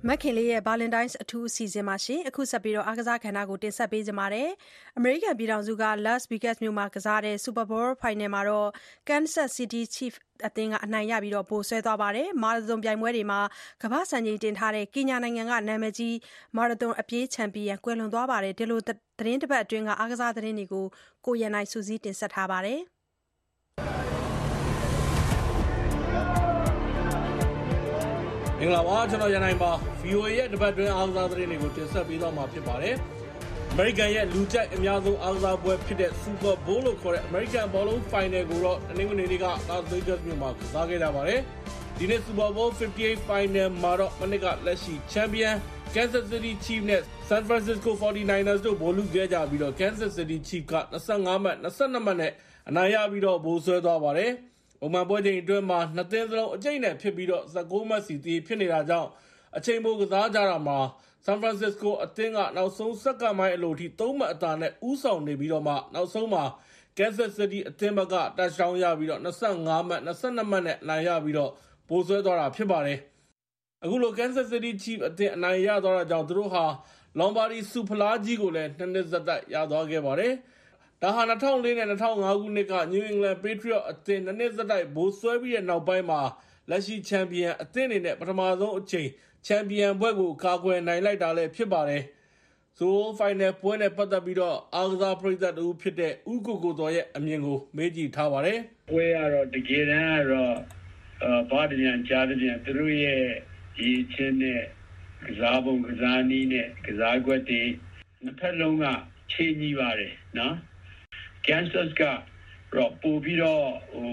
မက်ခင်လေးရဲ့ Valentine's အထူးအစီအစဉ်မှာရှင်အခုဆက်ပြီးတော့အားကစားခန္ဓာကိုတင်ဆက်ပေးကြပါမယ်။ American ပြည်ထောင်စုက Las Vegas မြို့မှာကစားတဲ့ Super Bowl Final မှာတော့ Kansas City Chiefs အသင်းက အနိုင်ရပြီးတော့ပိုဆွဲသွားပါတယ်။မာရသွန်ပြိုင်ပွဲတွေမှာ ကမ္ဘာ့စံချိန်တင်ထားတဲ့ ကင်ညာနိုင်ငံက နာမည်ကြီး မာရသွန်အပြေးချန်ပီယံ ကွယ်လွန်သွားပါတယ်။ဒီလိုသတင်းတစ်ပတ်အတွင်းကအားကစားသတင်းတွေကို ကိုရန်နိုင်စူးစီးတင်ဆက်ထားပါတယ်။မင်္ဂလာပါ ကျွန်တော် ရန်နိုင်ပါ VOA ရဲ့ တပတ်တွင်း အားကစားသတင်းတွေကို တင်ဆက်ပေးသွားမှာ ဖြစ်ပါတယ်။ American ရဲ့လူကြိုက်အများဆုံးအားကစားပွဲဖြစ်တဲ့ Super Bowl လို့ခေါ်တဲ့ American ဘောလုံး Final ကိုတော့တနင်္ဂနွေနေ့က Las Vegas မြို့မှာကစားခဲ့ကြပါတယ်။ဒီနေ့ Super Bowl 58 Final မှာတော့မနစ်ကလက်ရှိ Champion Kansas City Chiefs နဲ့ San Francisco 49ers တို့ဗိုလ်လုခဲ့ကြပြီးတော့ Kansas City Chiefs က25မှတ်22မှတ်နဲ့အနိုင်ရပြီးတော့ဗိုလ်ဆွဲသွားပါတယ်။ပုံမှန်ပွဲချိန်အတွင်းမှာနှစ်သင်းစလုံးအကျိတ်နဲ့ဖြစ်ပြီးတော့19မှတ်စီတည်ဖြစ်နေတာကြောင့် အချိန်ပိုကစားကြတာမှာ San Francisco အသင်းက နောက်ဆုံး စက္ကန့်ပိုင်းအလိုထိ3မှတ်အသာနဲ့ ဦးဆောင်နေပြီးတော့မှ နောက်ဆုံးမှာ Kansas City အသင်းဘက်က touchdown ရပြီးတော့25မှတ်22မှတ်နဲ့ အနိုင်ရပြီးတော့ပိုဆွဲသွားတာ ဖြစ်ပါတယ်။အခုလို Kansas City Chiefs အသင်း အနိုင်ရသွားတာကြောင့် သူတို့ဟာ Lombardi ဆုဖလားကြီးကိုလည်းနှစ်နှစ်ဆက်တိုက် ရသွားခဲ့ပါတယ်။ဒါဟာ2004နဲ့2005ခုနှစ်က New England Patriots အသင်းနှစ်နှစ်ဆက်တိုက် ဗိုလ်စွဲပြီးတဲ့နောက်ပိုင်းမှာ လက်ရှိချန်ပီယံအသင်းအနေနဲ့ ပထမဆုံးအကြိမ် ချန်ပီယံဘွဲ့ကိုကာကွယ်နိုင်လိုက်တာလည်းဖြစ်ပါတယ်။ Super Bowl Final ပွဲနဲ့ပတ်သက်ပြီးတော့အားကစားပရိသတ်တဦးဖြစ်တဲ့ဦးကိုကိုတော်ရဲ့အမြင်ကိုမေးကြည့်ထားပါတယ်။ပွဲကတော့တကယ်တမ်းကတော့အာဘာတပြန်ကြားတပြန်သူတို့ရဲ့ရည်ချင်းနဲ့ကစားပုံကစားနည်းနဲ့ကစားကွက်တွေနှစ်ဖက်လုံးကချိန်ကြီးပါတယ်နော် Kansas ကတော့ပို့ပြီးတော့ဟို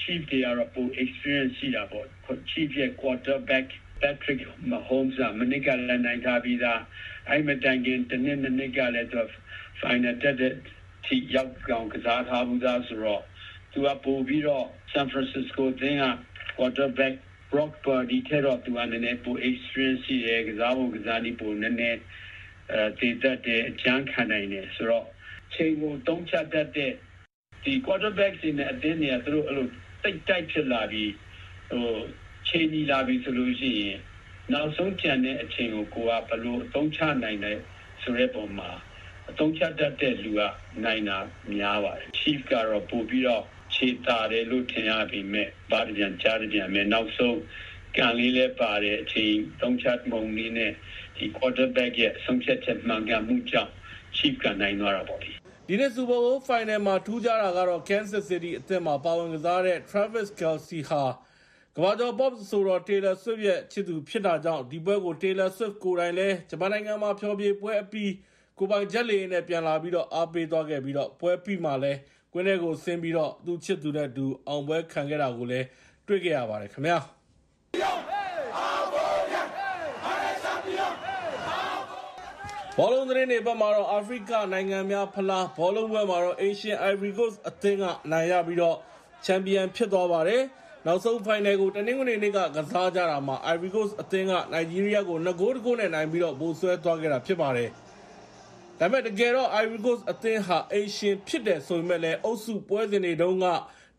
chief တွေကတော့ပို experience ရှိတာပေါ့ chief ရဲ့ quarterback Patrick Mahomes ကမနစ်ကလည်းနိုင်ထားပြီးသားအဲ့မတိုင်ခင်တစ်နှစ်နှစ်နှစ်ကလည်းသူ final တက်တဲ့ထိရောက်ကောင်ကစားထားဘူးသားဆိုတော့သူကပို့ပြီးတော့ San Francisco သင်းက quarterback Brock Purdy ထဲတော့သူကနည်းနည်းပို experience ရှိတယ်ကစားပုံကစားနည်းပိုနည်းနည်းအဲတည်တတ်တယ်အကျန်းခံနိုင်တယ်ဆိုတော့ချိန်ကိုတုံးချတတ်တဲ့ဒီ quarterback တွေနဲ့အသင်းတွေကသူတို့အဲ့လိုတိတ်တိုက်ဖြစ်လာပြီးဟို ချိန်ကြီးလာပြီးဆိုလို့ရှိရင်နောက်ဆုံးကြံတဲ့အချိန်ကိုကိုကဘယ်လိုအသုံးချနိုင်လဲဆိုတဲ့ပုံမှာအသုံးချတတ်တဲ့လူကနိုင်တာများပါတယ် chief ကတော့ပို့ပြီးတော့ခြေတာတယ်လို့ထင်ရပေမဲ့ဘာတပြန်ကြားတပြန်မဲ့နောက်ဆုံးကံလေးလဲပါတယ်အချိန်သုံးချမုံလေးနဲ့ဒီ quarterback ရဲ့ဆုံးဖြတ်ချက်မှန်ကန်မှုကြောင့် chief ကနိုင်သွားတာပေါ့လေဒီနေ့ Super Bowl Final မှာထူးခြားတာကတော့ Kansas City အသင်းမှာပါဝင်ကစားတဲ့ Travis Kelce ဟာ ကမ္ဘာကျော် pop ဆိုတော့ Taylor Swift ရဲ့ ချစ်သူဖြစ်တာကြောင့် ဒီပွဲကို Taylor Swift ကိုယ်တိုင်လည်း ဂျပန်နိုင်ငံမှာ ဖျော်ဖြေပွဲအပြီး ကိုယ်ပိုင်ဂျက်လေယာဉ်နဲ့ ပြန်လာပြီးတော့အားပေးသွားခဲ့ပြီးတော့ပွဲပြီးမှလည်း ကွင်းထဲကိုဆင်းပြီးတော့ သူ့ချစ်သူနဲ့အတူ အောင်ပွဲခံခဲ့တာကိုလည်း တွေ့ခဲ့ရပါတယ်ခင်ဗျာ ဘောလုံးသတင်းတွေဘက်မှာတော့ အာဖရိကနိုင်ငံများဖလား ဘောလုံးပွဲမှာတော့ Asian Ivory Coast အသင်းက အနိုင်ရပြီးတော့ချန်ပီယံဖြစ်သွားပါတယ်။ နောက်ဆုံးဖိုင်နယ်ကို တနင်္ဂနွေနေ့က ကစားကြတာမှာ Ivory Coast အသင်းက နိုင်ဂျီးရီးယားကို2ဂိုးတဂိုးနဲ့ နိုင်ပြီးတော့ဗိုလ်ဆွဲသွားခဲ့တာ ဖြစ်ပါတယ်။ဒါပေမဲ့ တကယ်တော့ Ivory Coast အသင်းဟာ Asian ဖြစ်တယ် ဆိုပေမဲ့လည်း အုပ်စုပွဲစဉ်တွေတုန်းက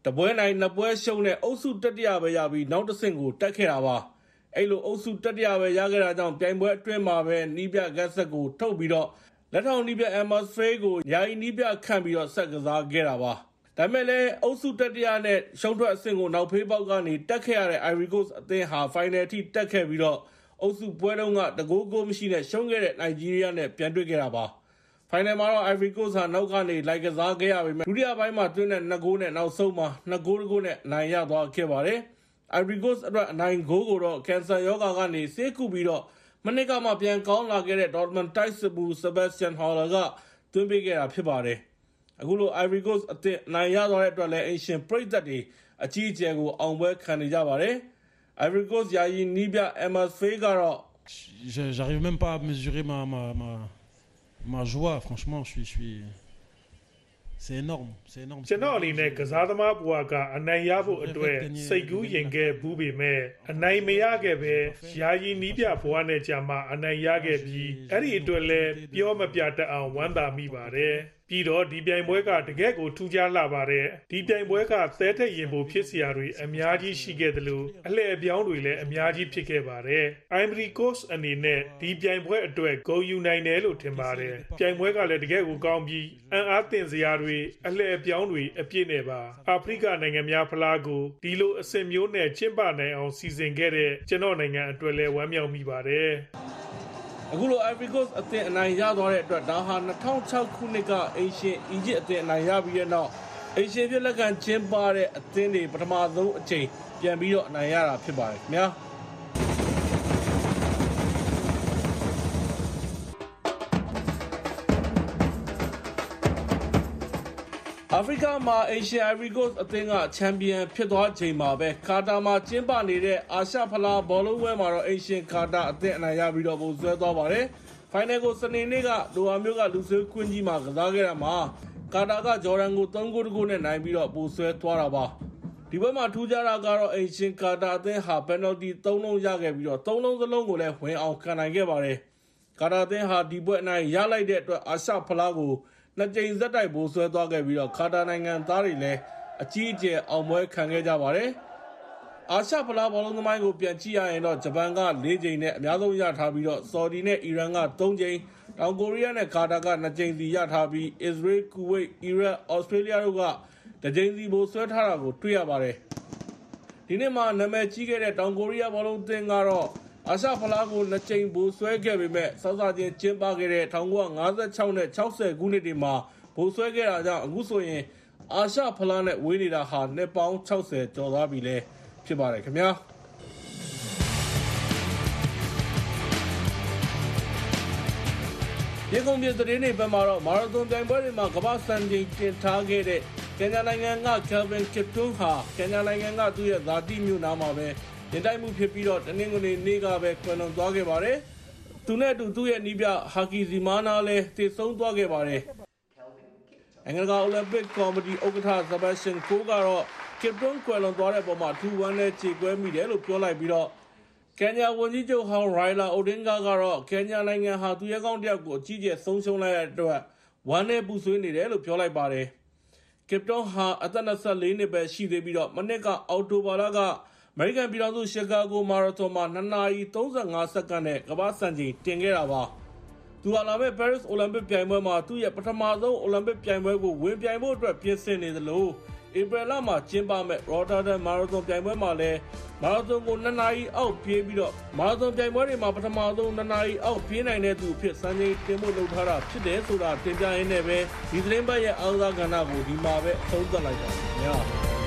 တပွဲနိုင်နှစ်ပွဲရှုံးတဲ့ အုပ်စုတတိယပဲရပြီး နောက်တစ်ဆင့်ကို တက်ခဲ့တာပါ။အဲ့လို အုပ်စုတတိယပဲ ရခဲ့တာကြောင့် ပြိုင်ပွဲအတွင်းမှာပဲနီးပြဂတ်ဆက်ကို ထုတ်ပြီးတော့လက်ထောင်နီးပြ Emma Stray ကို ယာယီနီးပြခန့်ပြီးတော့ဆက်ကစားခဲ့တာပါ။ ဒါပေမဲ့လည်း အုပ်စုတတိယနဲ့ ရှုံးထွက်အဆင့်ကို နောက်ဖေးပေါက်ကနေ တက်ခဲ့ရတဲ့ Ivory Coast အသင်းဟာ final အထိ တက်ခဲ့ပြီးတော့ အုပ်စုပွဲတုန်းကတကိုးကိုမရှိနဲ့ ရှုံးခဲ့တဲ့ နိုင်ဂျီးရီးယားနဲ့ ပြန်တွေ့ခဲ့တာပါ။ final မှာတော့ Ivory Coast ဟာ နောက်ကနေ လိုက်ကစားခဲ့ရပေမဲ့ဒုတိယပိုင်းမှာသွင်းတဲ့2ဂိုးနဲ့ နောက်ဆုံးမှာ2ဂိုးတဂိုးနဲ့ အနိုင်ရသွားခဲ့ပါတယ်။ Ivory Coast အတွက် အနိုင်ဂိုးကိုတော့ ကင်ဆာရောဂါကနေ ဆေးကုပြီးတော့ မနှစ်ကမှ ပြန်ကောင်းလာခဲ့တဲ့ Dortmund တိုက်စစ်မှူး Sebastian Haller က သွင်းပေးခဲ့တာဖြစ်ပါတယ်။ အခုလို Ivory Coast အသင်းအနိုင်ရသွားတဲ့အတွက်လည်း အိမ်ရှင်ပရိသတ်တွေ အကြီးအကျယ်ကို အောင်ပွဲခံနေကြပါတယ်။ Ivory Coast ယာယီနီးပြ Emma Faye ကတော့ Je- J'arrive même pas à mesurer ma, ma, ma, ma joie, franchement, je suis. Je suis... C'est énorme, c'est énorme. ကျွန်တော်အနေနဲ့ကစားသမားဘဝကအနိုင်ရဖို့အတွက်စိတ်ကူးရင်ခဲ့ဘူးပေမဲ့အနိုင်မရခဲ့ပဲယာယီနီးပြဘဝနဲ့ကြာမှအနိုင်ရခဲ့ပြီးအဲ့ဒီအတွက်လည်းပြောမပြတတ်အောင်ဝမ်းသာမိပါတယ် ပြီးတော့ဒီပြိုင်ပွဲကတကယ့်ကိုထူးခြားလာပါတယ်ဒီပြိုင်ပွဲကသဲထက်ရင်ဖို့ဖြစ်စရာတွေအများကြီးရှိခဲ့တယ်လို့အလှည့်အပြောင်းတွေလည်းအများကြီးဖြစ်ခဲ့ပါတယ် Ivory Coast အနေနဲ့ဒီပြိုင်ပွဲအတွက်ဂုဏ်ယူနိုင်တယ်လို့ထင်ပါတယ်ပြိုင်ပွဲကလည်းတကယ့်ကိုကောင်းပြီးအံ့အားသင့်စရာတွေအလှည့်အပြောင်းတွေအပြည့်နဲ့ပါအာဖရိကနိုင်ငံများဖလားကိုဒီလိုအဆင့်မျိုးနဲ့ကျင်းပနိုင်အောင်စီစဉ်ခဲ့တဲ့ကျွန်တော်နိုင်ငံအတွက်လည်းဝမ်းမြောက်မိပါတယ် အခုလို Ivory Coast အသင်းအနိုင်ရသွားတဲ့အတွက်ဒါဟာ2006ခုနှစ်ကအိမ်ရှင်အီဂျစ်အသင်းအနိုင်ရပြီးတဲ့နောက်အိမ်ရှင်ဖြစ်လက်ခံကျင်းပတဲ့အသင်းတွေပထမဆုံးအချိန်ပြန်ပြီးတော့အနိုင်ရတာဖြစ်ပါတယ်ခင်ဗျာ အာဖရိကမှာ Asian Ivory Coast အသင်းက ချန်ပီယံဖြစ်သွားချိန်မှာပဲ ကာတာမှာကျင်းပနေတဲ့ အာရှဖလား ဘောလုံးပွဲမှာတော့ Asian ကာတာအသင်း အနိုင်ရပြီးတော့ပုံဆွဲသွားပါတယ်။ Final ကို စနေနေ့က ဒိုဟာမြို့က လူဆွေးကွင်းကြီးမှာ ကစားခဲ့တာမှာ ကာတာက ဂျော်ဒန်ကို3ဂိုးတကူနဲ့ နိုင်ပြီးတော့ပုံဆွဲသွားတာပါ။ဒီဘက်မှာ ထူးခြားတာကတော့ Asian ကာတာအသင်းဟာ penalty 3လုံးရခဲ့ပြီးတော့3လုံးစလုံးကိုလည်း ဝင်အောင်ခံနိုင်ခဲ့ပါတယ်။ကာတာအသင်းဟာ ဒီပွဲအနိုင်ရလိုက်တဲ့အတွက် အာရှဖလားကို နှစ်ကြိမ်ဆက်တိုက်ပိုးဆွဲသွားခဲ့ပြီးတော့ကာတာနိုင်ငံသားတွေလည်းအကြီးအကျယ်အောင်ပွဲခံခဲ့ကြပါတယ်။အာရှဖလားဘောလုံးသမိုင်းကိုပြန်ကြည့်ရရင်တော့ဂျပန်က၄ကြိမ်နဲ့အများဆုံးရထားပြီးတော့ဆော်ဒီနဲ့အီရန်က၃ကြိမ်တောင်ကိုရီးယားနဲ့ကာတာက2ကြိမ်စီရထားပြီးအစ္စရေးကူဝိတ်အီရတ်ဩစတြေးလျတို့ကတစ်ကြိမ်စီပိုးဆွဲထားတာကိုတွေ့ရပါတယ်။ဒီနေ့မှာနာမည်ကြီးခဲ့တဲ့တောင်ကိုရီးယားဘောလုံးအသင်းကတော့ အာရှဖလားကိုနှစ်ကြိမ်ပိုဆွဲခဲ့ပေမဲ့စောစောချင်းကျင်းပခဲ့တဲ့1956နဲ့60ခုနှစ်တွေမှာပိုဆွဲခဲ့တာကြောင့်အခုဆိုရင်အာရှဖလားနဲ့ဝေးနေတာဟာနှစ်ပေါင်း60ကျော်သွားပြီလဲဖြစ်ပါတယ်ခင်ဗျာရေကုန်ပြည်သတင်းတွေဘက်မှာတော့မာရသွန်ပြိုင်ပွဲတွေမှာကမ္ဘာစံချိန်တင်ထားခဲ့တဲ့ကင်ညာနိုင်ငံက Kelvin Kiptum ဟာကင်ညာနိုင်ငံကသူ့ရဲ့ဇာတိမြို့နားမှာပဲ တင်တိုက်မှုဖြစ်ပြီးတော့တနင်္ဂနွေနေ့ကပဲကွယ်လွန်သွားခဲ့ပါတယ်။သူနဲ့အတူသူ့ရဲ့နီးပြဟာကီဇီမာနာလည်းတည်ဆုံးသွားခဲ့ပါတယ်။အင်္ဂလာအိုလံပစ်ကော်မတီဥက္ကဋ္ဌဇဘက်ရှင်ကိုကတော့ Kiptum ကွယ်လွန်သွားတဲ့ပုံမှာထူဝမ်းနဲ့ခြေကွဲမိတယ်လို့ပြောလိုက်ပြီးတော့ကင်ညာဝန်ကြီးချုပ်ဟောင်းရိုင်လာအိုဒင်ဂါကတော့ကင်ညာနိုင်ငံဟာသူရဲကောင်းတစ်ယောက်ကိုအကြီးကျယ်ဆုံးရှုံးလိုက်ရတဲ့အတွက်ဝမ်းနဲ့ပူဆွေးနေတယ်လို့ပြောလိုက်ပါတယ်။ကစ်တောဟာအသက်24နှစ်ပဲရှိသေးပြီးတော့မနစ်ကအော်တိုဘာလကအ မေရိကန်ပြည်ထောင်စု ရှီကာဂိုမာရသွန်မှာ2နာရီ35စက္ကန့်နဲ့ ကမ္ဘာ့စံချိန်တင်ခဲ့တာပါ။သူဟာ လာမယ့် Paris Olympic ပြိုင်ပွဲမှာ သူ့ရဲ့ ပထမဆုံး Olympic ပြိုင်ပွဲကို ဝင်ပြိုင်ဖို့အတွက် ပြင်ဆင်နေသလို ဧပြီလမှာ ကျင်းပမဲ့ Rotterdam Marathon ပြိုင်ပွဲမှာလည်း မာရသွန်ကို2နာရီအောက်ပြေးပြီးတော့မာရသွန်ပြိုင်ပွဲတွေမှာ ပထမဆုံး2နာရီအောက် ပြေးနိုင်တဲ့သူအဖြစ် စံချိန်တင်ဖို့ လုပ်ထားတာ ဖြစ်တယ်ဆိုတာ တင်ပြရင်းနဲ့ပဲ ဒီသတင်းပတ်ရဲ့ အားကစားကဏ္ဍကို ဒီမှာပဲ အဆုံးသတ်လိုက်ပါမယ်ခင်ဗျာ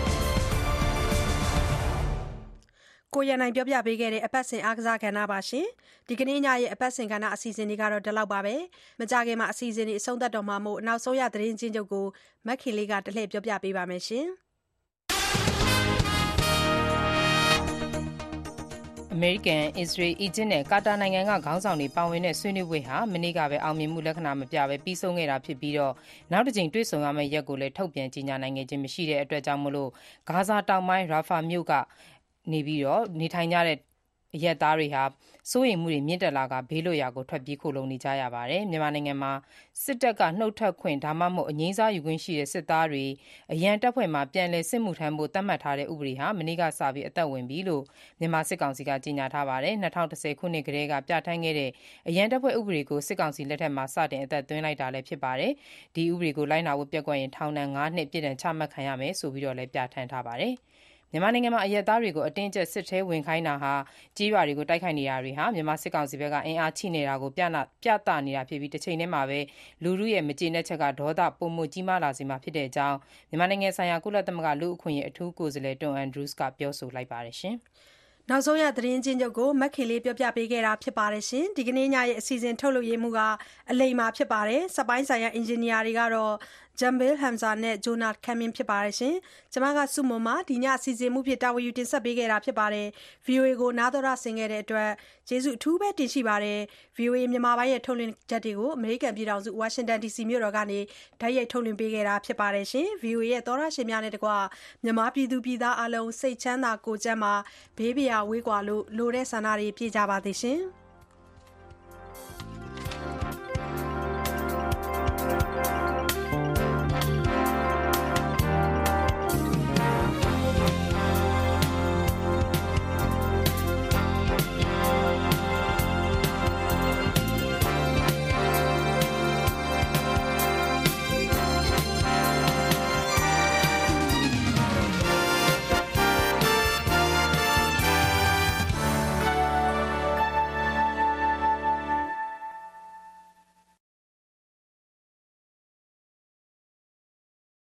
ကိုရန်နိုင်ပြောပြပေးခဲ့တဲ့ အပတ်စဉ်အားကစားကဏ္ဍပါရှင်ဒီကနေ့ညရဲ့အပတ်စဉ်ကဏ္ဍအစီအစဉ်တွေကတော့ဒီလောက်ပါပဲမကြခင်မှာအစီအစဉ်တွေအဆုံးသတ်တော့မှာမို့နောက်ဆုံးရသတင်းချင်းချုပ်ကိုမက်ခင်လေးကတလှည့်ပြောပြပေးပါမယ်ရှင်အမေရိကန်၊အစ္စရေး၊အီဂျစ်နဲ့ကာတာနိုင်ငံကခေါင်းဆောင်တွေပါဝင်တဲ့ဆွေးနွေးပွဲဟာမနေ့ကပဲအောင်မြင်မှုလက္ခဏာမပြဘဲပြီးဆုံးခဲ့တာဖြစ်ပြီးတော့နောက်တစ်ကြိမ်တွေ့ဆုံရမယ့်ရက်ကိုလည်းထုတ်ပြန်ကြေညာနိုင်ခဲ့ခြင်းမရှိတဲ့အတွက်ကြောင့်မလို့ဂါဇာတောင်ပိုင်းရာဖာမြို့က နေပြီးတော့နေထိုင်ကြတဲ့အရက်သားတွေဟာစိုးရိမ်မှုတွေမြင့်တက်လာကဘေးလွတ်ရာကိုထွက်ပြေးခိုလုံနေကြရပါတယ်မြန်မာနိုင်ငံမှာစစ်တပ်ကနှုတ်ထွက်ခွင့်ဒါမှမဟုတ်အငြိမ်းစားယူခွင့်ရှိတဲ့စစ်သားတွေအရန်တပ်ဖွဲ့မှာပြန်လည်စစ်မှုထမ်းဖို့သတ်မှတ်ထားတဲ့ဥပဒေဟာမနေ့ကစပြီးအသက်ဝင်ပြီလို့မြန်မာစစ်ကောင်စီကကြေညာထားပါတယ်2010ခုနှစ်ကတည်းကပြဋ္ဌာန်းခဲ့တဲ့အရန်တပ်ဖွဲ့ဥပဒေကိုစစ်ကောင်စီလက်ထက်မှာစတင်အသက်သွင်းလိုက်တာလည်းဖြစ်ပါတယ်ဒီဥပဒေကိုလိုက်နာဖို့ပြက်ကွက်ရင်ထောင်ဒဏ်9နှစ်ပြည်ဒဏ်ချမှတ်ခံရမယ်ဆိုပြီးတော့လည်းပြဋ္ဌာန်းထားပါတယ် မြန်မာနိုင်ငံမှာ အရက်သားတွေကို အတင်းအကျပ် စစ်ထဲဝင်ခိုင်းတာဟာကြေးရွာတွေကို တိုက်ခိုက်နေတာတွေဟာ မြန်မာစစ်ကောင်စီဘက်က အင်အားချိနေတာကို ပြနာပြသနေတာဖြစ်ပြီးတစ်ချိန်တည်းမှာပဲ လူလူရဲ့ မကျေနပ်ချက်က ဒေါသပုံမှုကြီးမားလာစေမှာ ဖြစ်တဲ့အကြောင်း မြန်မာနိုင်ငံဆိုင်ရာ ကုလသမဂ္ဂ လူ့အခွင့်အရေး အထူးကိုယ်စားလှယ်တွန်အန်ဒရူးစ်ကပြောဆိုလိုက်ပါတယ်ရှင်။နောက်ဆုံးရ သတင်းချင်းချုပ်ကိုမက်ခင်လေး ပြောပြပေးခဲ့တာဖြစ်ပါတယ်ရှင်ဒီကနေ့ညရဲ့ အစီအစဉ် ထုတ်လုပ်ရေးမှုကအလိမ္မာဖြစ်ပါတယ်စက်ပိုင်းဆိုင်ရာ အင်ဂျင်နီယာတွေကတော့ Jambil Hamza နဲ့ Jonah Kamin ဖြစ်ပါတယ်ရှင်။ကျွန်မကစုမုံမှာဒီည အစီအစဉ်မှုဖြစ် တာဝန်ယူ တင်ဆက်ပေးခဲ့တာဖြစ်ပါတယ်။ VOA ကို နားတော်ရဆင်ခဲ့တဲ့အတွက် ကျေးဇူးအထူးပဲတင်ရှိပါတယ်။ VOA မြန်မာပိုင်းရဲ့ ထုတ်လွှင့်ချက်တွေကို အမေရိကန်ပြည်ထောင်စု Washington DC မြို့တော်ကနေ တိုက်ရိုက် ထုတ်လွှင့်ပေးခဲ့တာဖြစ်ပါတယ်ရှင်။ VOA ရဲ့ သောရရှင်များနဲ့တကွ မြန်မာပြည်သူပြည်သားအလုံး စိတ်ချမ်းသာကိုယ်ကျန်းမာ ဘေးပရာဝေးကွာလို့ လိုတဲ့ဆန္ဒတွေ ပြည့်ကြပါစေရှင်။